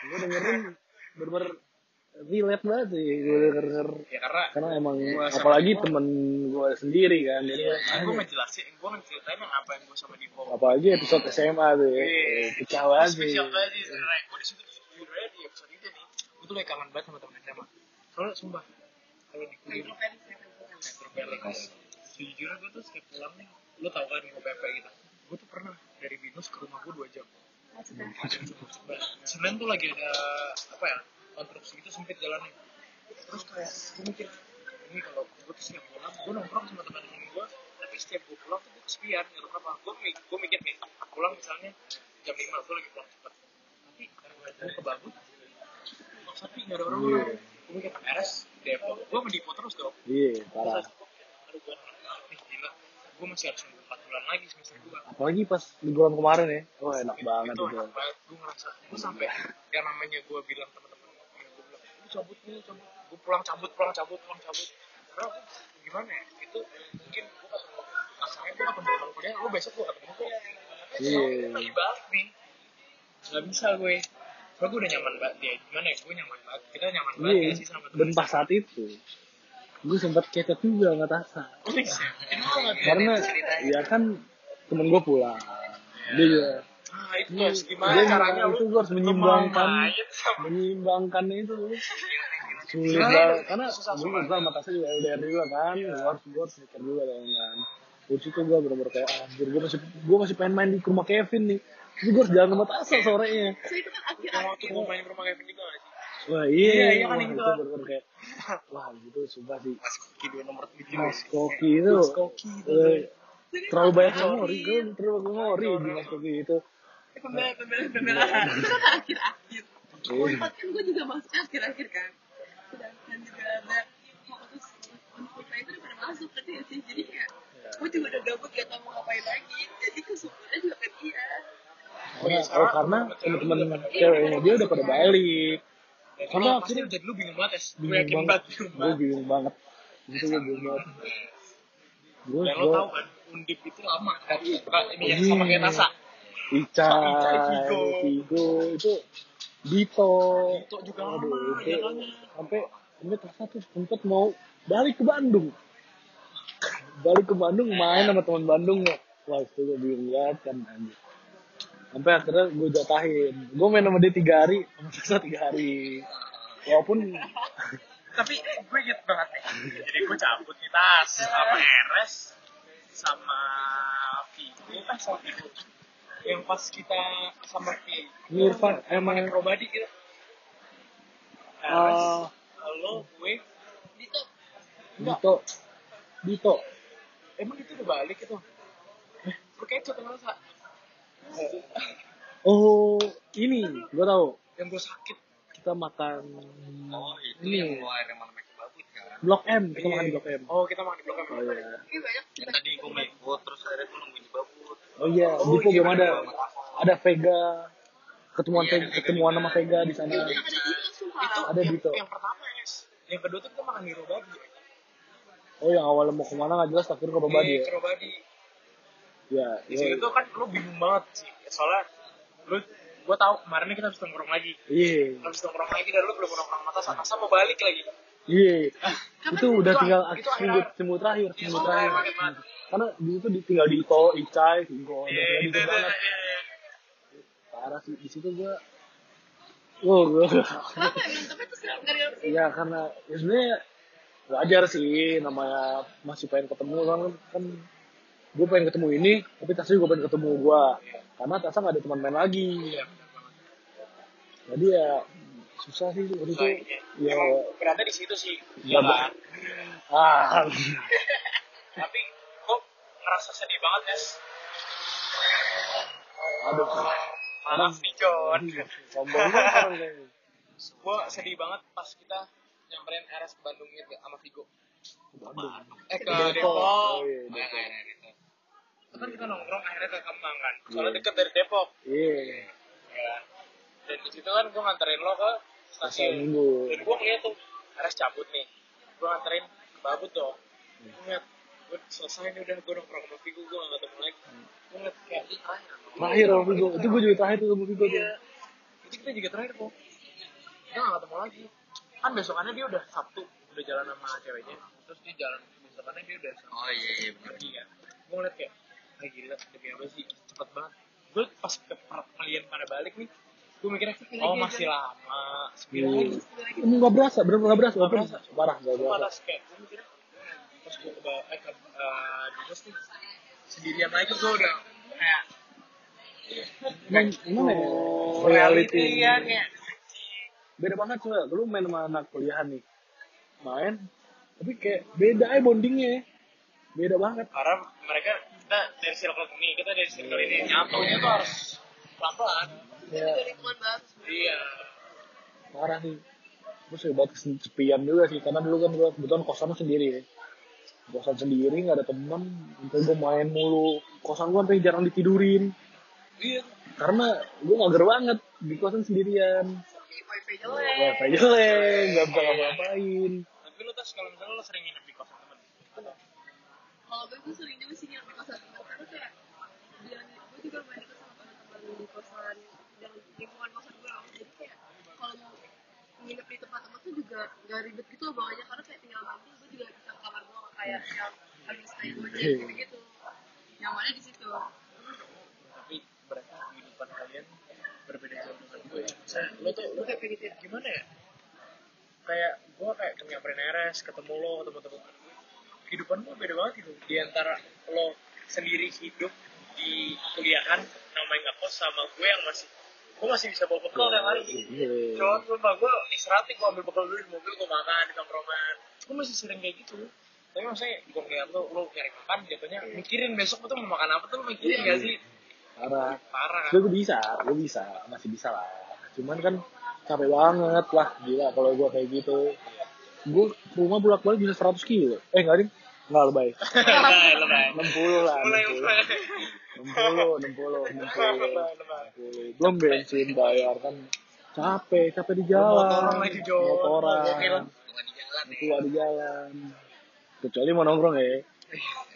[SPEAKER 3] gue dengerin bener-bener relate banget sih gue denger
[SPEAKER 1] ya karena
[SPEAKER 3] karena emang apalagi
[SPEAKER 1] Dipo.
[SPEAKER 3] temen gue sendiri kan jadi
[SPEAKER 1] gue ngejelasin, gue ngeceritain yang apa yang gue sama Dipo.
[SPEAKER 3] apalagi episode SMA tuh ya
[SPEAKER 1] Iya.
[SPEAKER 3] pecah banget sih
[SPEAKER 1] Spesial banget sih sebenarnya. Gue di situ sebenarnya di episode itu nih, gue tuh lagi kangen banget sama temen SMA. Soalnya sumpah, kalau di kuliah Metropolis, sejujurnya gue tuh setiap pulang nih, lo tau kan mau PP gitu. Gue tuh pernah dari Binus ke rumah gue 2 jam. Senin tuh lagi ada apa ya konstruksi gitu sempit jalannya. Terus kayak gue mikir ini kalau gue tuh setiap pulang gue nongkrong sama teman-teman gue tapi setiap gue pulang tuh gue kesepian gitu kenapa. Gue gue mikir kayak pulang misalnya jam 5 gue lagi pulang cepet. Tapi karena gue ke Bagut sepi nggak ada orang
[SPEAKER 3] Iya.
[SPEAKER 1] gue mikir beres Depok gue sama Dipo terus dong.
[SPEAKER 3] Iya
[SPEAKER 1] terus
[SPEAKER 3] parah
[SPEAKER 1] aduh gue gue masih harus nunggu 4 bulan lagi semester 2
[SPEAKER 3] apalagi pas liburan kemarin ya. Oh enak banget
[SPEAKER 1] itu
[SPEAKER 3] itu
[SPEAKER 1] enak banget. Gue ngerasa gue sampai yang namanya gue bilang teman-teman ya gue bilang lu cabut nih cabut. Gue pulang cabut pulang cabut pulang cabut. Karena aku gimana ya? Itu mungkin gue ketemu kasarnya gue ketemu teman kuliah lu besok gue ketemu kok.
[SPEAKER 3] Iya.
[SPEAKER 1] Lagi balik nih. Nggak bisa gue. Soalnya gue udah nyaman banget dia gimana ya? Gue nyaman banget. Kita nyaman banget
[SPEAKER 3] iya.
[SPEAKER 1] ya sih sama
[SPEAKER 3] dan
[SPEAKER 1] teman
[SPEAKER 3] pas saat itu gue sempat kecet juga sama Tasa.
[SPEAKER 1] Jadi gue nggak
[SPEAKER 3] karena ya kan temen gue pulang. Dia juga
[SPEAKER 1] ah itu harus gimana
[SPEAKER 3] dia
[SPEAKER 1] caranya
[SPEAKER 3] itu
[SPEAKER 1] lu
[SPEAKER 3] gue harus menyimbangkan menyimbangkan itu. Sulit banget karena
[SPEAKER 1] susah,
[SPEAKER 3] gue juga sama Tasa juga LDR juga kan. Gue harus gue harus mikir juga dong kan. Terus itu gue bener-bener kayak anjir gue masih gue masih pengen main di rumah Kevin nih. Terus gue harus jalan sama Tasa sorenya.
[SPEAKER 4] So itu kan
[SPEAKER 1] waktu gue main ke rumah Kevin juga gak sih
[SPEAKER 3] wah iya
[SPEAKER 1] Iya, iya kan
[SPEAKER 3] wah,
[SPEAKER 1] itu.
[SPEAKER 3] itu bener-bener kayak wah gitu sumpah sih.
[SPEAKER 1] Mas Koki dua nomor tujuh
[SPEAKER 3] Mas Koki itu.
[SPEAKER 1] Mas Koki itu
[SPEAKER 3] eh, terlalu banyak memori gue terlalu banyak memori di Mas Koki itu.
[SPEAKER 1] Pembelaan pembelaan pembelaan
[SPEAKER 4] itu kan akhir-akhir.
[SPEAKER 3] Iya.
[SPEAKER 4] Unpad kan gue juga masuk akhir-akhir kan? Sedangkan juga ada fokus untuk itu udah masuk kan ya sih? Jadi kayak gue juga udah gabut gak tau mau ngapain lagi. Jadi kesukuran juga kan iya
[SPEAKER 3] karena oh, karena teman-teman ceweknya dia udah pada balik
[SPEAKER 1] karena
[SPEAKER 3] Karena
[SPEAKER 1] pasti
[SPEAKER 3] akhirnya-
[SPEAKER 1] jadi lu bingung banget ya. Gue
[SPEAKER 3] bingung
[SPEAKER 1] yakin
[SPEAKER 3] banget.
[SPEAKER 1] banget. Bingung
[SPEAKER 3] gue
[SPEAKER 1] banget.
[SPEAKER 3] bingung banget. Itu gue bingung banget. Gue
[SPEAKER 1] dan lo tau kan undip itu lama. Kan ini yang sama kayak Nasa
[SPEAKER 3] Ica,
[SPEAKER 1] Ica, Vigo.
[SPEAKER 3] Vigo itu Dito.
[SPEAKER 1] Dito juga
[SPEAKER 3] Aduh,
[SPEAKER 1] lama,
[SPEAKER 3] itu
[SPEAKER 1] iya kan?
[SPEAKER 3] sampai sampai terasa tuh sempet mau balik ke Bandung. Balik ke Bandung main sama teman Bandung ya. Wah itu gue bingung banget kan anjir sampai akhirnya gue jatahin. Gue main sama dia tiga hari sama Sasa tiga hari. Walaupun
[SPEAKER 1] tapi gue gitu banget nih. Jadi gue cabut nih tas. Sama RS sama Vigo kan sama Vigo yang pas kita sama Vigo
[SPEAKER 3] Mirfan
[SPEAKER 1] emang
[SPEAKER 3] emang
[SPEAKER 1] Probadi gitu RS
[SPEAKER 3] Ah.
[SPEAKER 1] lo gue
[SPEAKER 4] Dito.
[SPEAKER 3] Dito. Dito.
[SPEAKER 1] Emang itu udah balik itu? Eh, emang sa
[SPEAKER 3] oh ini gue tahu.
[SPEAKER 1] Yang gue sakit.
[SPEAKER 3] Kita makan
[SPEAKER 2] Oh, itu
[SPEAKER 3] ini.
[SPEAKER 2] yang gua air mana make babut kan.
[SPEAKER 3] Blok M kita makan di Blok M.
[SPEAKER 1] Oh kita makan di blok M.
[SPEAKER 3] Oh iya.
[SPEAKER 4] Ini banyak.
[SPEAKER 2] Yang tadi gua mau ikut terus akhirnya gua nungguin di babut.
[SPEAKER 3] oh iya.
[SPEAKER 1] Oh,
[SPEAKER 3] di
[SPEAKER 1] iya,
[SPEAKER 3] belum ada.
[SPEAKER 1] bener.
[SPEAKER 3] ada Vega. Ketemuan
[SPEAKER 2] Iya, ada
[SPEAKER 3] ketemuan sama Vega di sana.
[SPEAKER 4] Ada
[SPEAKER 1] itu
[SPEAKER 3] Ada
[SPEAKER 1] yang,
[SPEAKER 3] Dito.
[SPEAKER 1] yang pertama es yang kedua tuh kita makan di Robadi.
[SPEAKER 3] Oh yang awalnya mau ke mana nggak jelas akhirnya ke Robadi
[SPEAKER 1] Iya,
[SPEAKER 3] ya?
[SPEAKER 1] ke Robadi
[SPEAKER 3] ya
[SPEAKER 1] di
[SPEAKER 3] iya
[SPEAKER 1] situ tuh kan lu bingung banget sih. Soalnya lu gue tahu kemarin kita harus nongkrong lagi.
[SPEAKER 3] Iya.
[SPEAKER 1] Harus nongkrong lagi dan lu belum nongkrong mata sama sama balik lagi?
[SPEAKER 3] Iya. Itu udah
[SPEAKER 1] itu-
[SPEAKER 3] tinggal
[SPEAKER 1] itu
[SPEAKER 3] seminggu
[SPEAKER 1] akhir-
[SPEAKER 3] seminggu terakhir seminggu
[SPEAKER 1] Oh,
[SPEAKER 3] terakhir. karena di itu di- tinggal di Ito Icai
[SPEAKER 1] iya
[SPEAKER 3] tinggal
[SPEAKER 1] itu
[SPEAKER 3] di
[SPEAKER 1] itu
[SPEAKER 3] banget
[SPEAKER 1] iya, iya.
[SPEAKER 3] parah sih. Di situ gua Wow, gua
[SPEAKER 4] Kenapa ya? Tapi terus nggak ada sih.
[SPEAKER 3] ya karena ya sebenarnya wajar sih namanya masih pengen ketemu kan kan gue pengen ketemu ini tapi Tasa juga pengen ketemu gue karena Tasa nggak ada teman main lagi.
[SPEAKER 1] Iya.
[SPEAKER 3] jadi ya susah sih waktu itu. Ya.
[SPEAKER 1] Emang beratnya di situ sih.
[SPEAKER 3] Ya,
[SPEAKER 1] iya.
[SPEAKER 3] Ah.
[SPEAKER 1] Tapi kok ngerasa sedih banget es
[SPEAKER 3] aduh.
[SPEAKER 1] Maaf nih John.
[SPEAKER 3] Sombong banget
[SPEAKER 1] gue sedih banget pas kita nyamperin RS ke Bandung gitu sama Vigo
[SPEAKER 3] Bandung.
[SPEAKER 1] Eh ke
[SPEAKER 3] Depok.
[SPEAKER 1] Depok.
[SPEAKER 3] Oh, iya,
[SPEAKER 1] Oh,
[SPEAKER 3] Depok.
[SPEAKER 1] iya, iya, iya. kan kita nongkrong akhirnya ke Kemang kan? Soalnya deket dari Depok.
[SPEAKER 3] Iya.
[SPEAKER 1] Ya kan? dan di situ kan gue nganterin lo ke stasiun.
[SPEAKER 3] Minggu.
[SPEAKER 1] Dan gue ngeliat tuh RS cabut nih. Gue nganterin ke Babut dong. Gue ngeliat gue selesai nih udah gue nongkrong sama Vigo gue gak ketemu lagi. Gue ngeliat kayak ini terakhir.
[SPEAKER 3] Terakhir sama Vigo. Itu gue juga terakhir tuh sama Vigo tuh.
[SPEAKER 1] Iya. Itu kita juga terakhir kok kita gak ketemu lagi. Kan besokannya dia udah Sabtu udah jalan sama ceweknya terus dia jalan besokannya dia udah sama
[SPEAKER 2] Oh iya iya benar.
[SPEAKER 1] pergi kan gue ngeliat kayak ah gila demi apa sih cepet banget gue pas ke kalian pada balik nih gue mikirnya oh masih lama sembilan
[SPEAKER 3] Iya.
[SPEAKER 1] lagi
[SPEAKER 3] Emang nggak berasa, bener nggak berasa,
[SPEAKER 1] Nggak berasa.
[SPEAKER 3] parah nggak
[SPEAKER 1] gue
[SPEAKER 3] berasa.
[SPEAKER 1] malas kayak gue mikirnya pas gue ke bawah eh ke eh, dinas nih sendirian lagi gue udah kayak
[SPEAKER 3] Emang gimana ya?
[SPEAKER 1] reality kan ya
[SPEAKER 3] Beda banget coba, lu main sama anak kuliahan nih, main, tapi kayak beda aja bondingnya, beda banget.
[SPEAKER 1] karena mereka kita dari circle ini kita dari circle ini nyatunya tuh harus pelan pelan
[SPEAKER 3] Ya,
[SPEAKER 4] Juga lingkungan baru.
[SPEAKER 1] iya
[SPEAKER 3] parah sih. Terus ya buat kesepian juga sih, karena dulu kan gua kebetulan kosan sendiri ya. Kosan sendiri nggak ada teman, sampai gua main mulu. Kosan gua sampai jarang ditidurin,
[SPEAKER 1] iya
[SPEAKER 3] karena gua mager banget di kosan sendirian.
[SPEAKER 4] Wifi jelek.
[SPEAKER 3] Wifi jelek, nggak bisa ngapa-ngapain.
[SPEAKER 1] tapi lu tas kalau misalnya lu sering nginep di kosan temen
[SPEAKER 4] Kalau gue gue sering juga sih nginep di kosan teman karena kayak dia gue juga main ke sama teman-teman di kosan yang lingkungan kosan gue lah. Jadi kayak kalau mau nginep di tempat teman tuh juga gak ribet gitu loh bawahnya karena kayak tinggal mandi gue juga bisa ke kamar gue nggak kayak yang harus stay gue gitu gitu. Nyamannya di situ.
[SPEAKER 1] tapi berarti kehidupan kalian berbeda jauh dengan gue. Saya lo tuh lo kayak gitu ya, gimana ya? Kayak gue kayak nyamperin RS ketemu lo teman-teman kehidupan gue beda banget gitu. Di antara lo sendiri hidup di kuliahan namanya nggak kos sama gue yang masih gue masih bisa bawa bekal tiap hari.
[SPEAKER 3] Iya.
[SPEAKER 1] Cuma sumpah gue istirahat nih gue ambil bekal dulu di mobil gue makan di tongkrongan. Gue masih sering kayak gitu. Tapi maksudnya gue ngeliat lo lo nyari makan jatuhnya mikirin besok tuh mau makan apa tuh lo mikirin gak sih
[SPEAKER 3] Parah.
[SPEAKER 1] parah
[SPEAKER 3] Gue bisa, gue bisa, masih bisa lah. Cuman kan capek banget lah, gila kalau gue kayak gitu. Gue rumah bolak balik bisa 100 kilo. Eh nggak ding? Nggak lebay.
[SPEAKER 1] lebay
[SPEAKER 3] 60 lah,
[SPEAKER 1] mulai
[SPEAKER 3] 60. 60, 60, 60. Belum bensin bayar kan. Capek, capek di jalan.
[SPEAKER 1] Motoran lagi, Jo.
[SPEAKER 3] Motoran.
[SPEAKER 2] Jalan ya.
[SPEAKER 3] Di jalan. Kecuali mau nongkrong ya.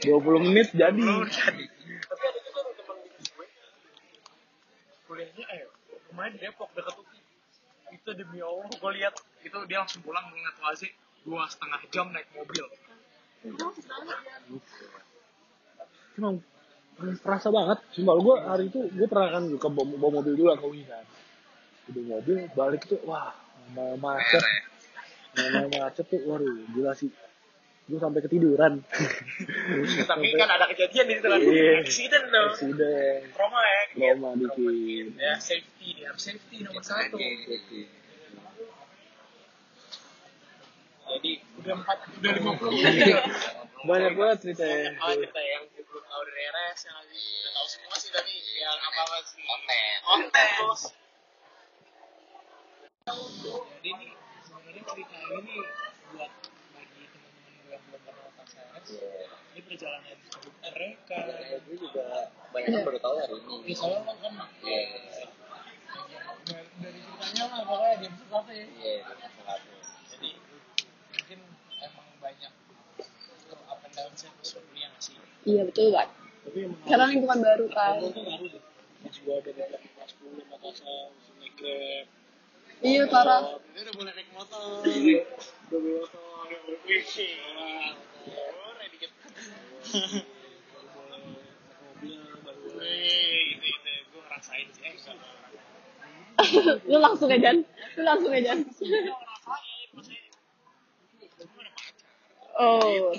[SPEAKER 3] 20 menit jadi.
[SPEAKER 1] belum jadi tapi ada juga tuh teman gue kuliahnya eh rumahnya di Depok dekat UPI itu demi Allah gue lihat itu dia langsung pulang mengingat wazi dua setengah jam naik mobil
[SPEAKER 3] emang terasa banget. Sumpah gue hari itu gue pernah kan ke bawa, bawa mobil dulu ke kan. Udah mobil balik tuh wah mau macet. Mau macet tuh waduh gila sih. Gue sampai ketiduran.
[SPEAKER 1] tapi kan ada kejadian di situ kan
[SPEAKER 3] Iya.
[SPEAKER 1] accident dong
[SPEAKER 3] Sudah
[SPEAKER 1] trauma ya
[SPEAKER 3] trauma dikit.
[SPEAKER 1] ya safety dia harus safety nomor satu jadi udah empat udah lima puluh
[SPEAKER 3] Banyak banget ceritanya.
[SPEAKER 1] Oh, cerita yang belum tahu dari RS yang lagi udah tahu semua sih tapi ya nggak apa-apa sih.
[SPEAKER 2] Konten.
[SPEAKER 1] Konten. Jadi ini sebenarnya cerita ini buat bagi teman-teman gue yang belum kenal tas RS. Ini perjalanan hidup mereka.
[SPEAKER 2] gue juga banyak yang baru tahu hari ini
[SPEAKER 1] Ya soalnya kan kan
[SPEAKER 2] Iya.
[SPEAKER 1] dari dari ceritanya lah pokoknya dia bisa ya.
[SPEAKER 2] iya satu
[SPEAKER 1] Jadi mungkin emang banyak up and down sih.
[SPEAKER 4] Iya betul banget. Karena lingkungan baru kan.
[SPEAKER 3] Deh. Pas gua dari kelas 10 Makassar, langsung naik Grab.
[SPEAKER 4] Iya parah.
[SPEAKER 1] Dia udah boleh naik motor.
[SPEAKER 3] Udah bawa motor,
[SPEAKER 4] Lu langsung aja, Lu langsung aja. Oh.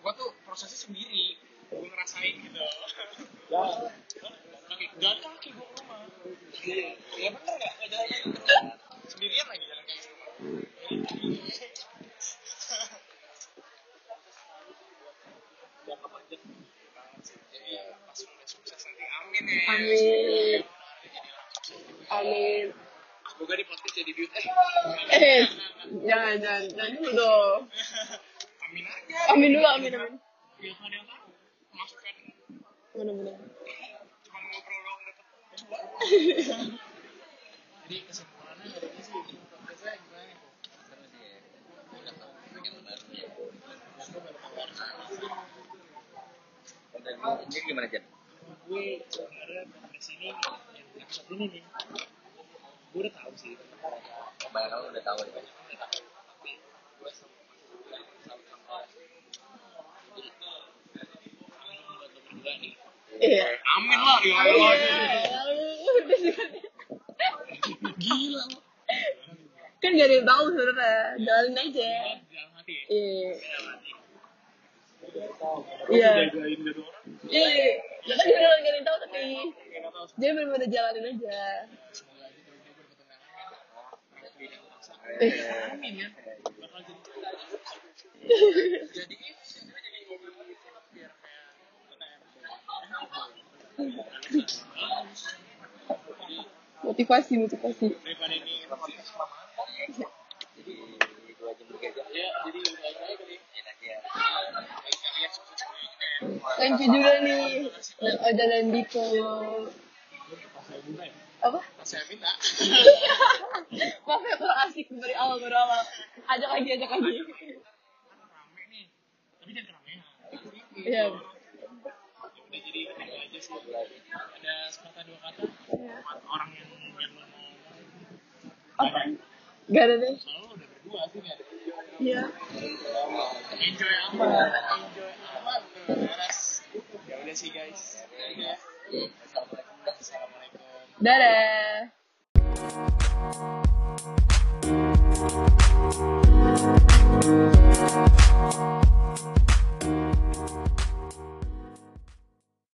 [SPEAKER 1] Gue tuh prosesnya sendiri. Gue ngerasain gitu.
[SPEAKER 3] ya
[SPEAKER 1] jalan kaki gue ke rumah. Iya bener nggak? Jalan kaki. Sendirian lagi jalan kaki ke rumah. Jangka panjang. Iya, pas udah sukses nanti amin ya.
[SPEAKER 4] Amin.
[SPEAKER 1] Semoga di podcast jadi duit. Eh,
[SPEAKER 4] Eh, jangan, jangan, jangan dulu dong.
[SPEAKER 1] amin aja.
[SPEAKER 4] Amin dulu, amin, amin.
[SPEAKER 1] Ya kan yang tahu. Masukkan
[SPEAKER 4] Bener-bener.
[SPEAKER 1] cuma ngobrol doang cuan. Jadi kesimpulannya hari ini sih podcastnya gimana ya?
[SPEAKER 2] ya ya sendiri gimana Jan
[SPEAKER 1] Gue sebenarnya podcast ini yang episode ini nih. Gue udah tahu sih.
[SPEAKER 2] banyak orang udah tahu deh
[SPEAKER 1] Banyak orang udah tahu. Tapi gue sama berdua nih.
[SPEAKER 4] Iya.
[SPEAKER 1] Amin lah ya
[SPEAKER 4] Iya.
[SPEAKER 1] Allah.
[SPEAKER 4] Udah juga.
[SPEAKER 1] Gila lo.
[SPEAKER 4] Kan gak ada yang tahu sebenarnya. Jalanin aja.
[SPEAKER 1] Dalam hati ya.
[SPEAKER 4] Iya. Iya. Iya. Ya kan gak ada yang gak ada yang tahu tapi
[SPEAKER 1] Nggak
[SPEAKER 4] dia bener-bener jalanin aja.
[SPEAKER 1] dia.
[SPEAKER 4] Eh.
[SPEAKER 1] Amin ya. Jadi
[SPEAKER 4] Motivasi, motivasi.
[SPEAKER 2] jadi dua jam tiga jam
[SPEAKER 1] Ya, jadi
[SPEAKER 4] Thank you juga nih. Oda dan Diko. Apa?
[SPEAKER 1] Saya minta.
[SPEAKER 4] Maaf ya kurang asik dari awal dari awal. Ajak lagi, ajak lagi.
[SPEAKER 1] Rame nih. Tapi jangan keramaian.
[SPEAKER 4] Iya.
[SPEAKER 1] Udah jadi itu aja sih. Ada sepatah dua kata
[SPEAKER 4] Iya.
[SPEAKER 1] orang yang yang mau.
[SPEAKER 4] Apa? Gak ada deh. Iya.
[SPEAKER 1] Enjoy aman. Enjoy aman. Beres. Ya udah sih guys. Ya. Assalamualaikum.
[SPEAKER 4] Dadah.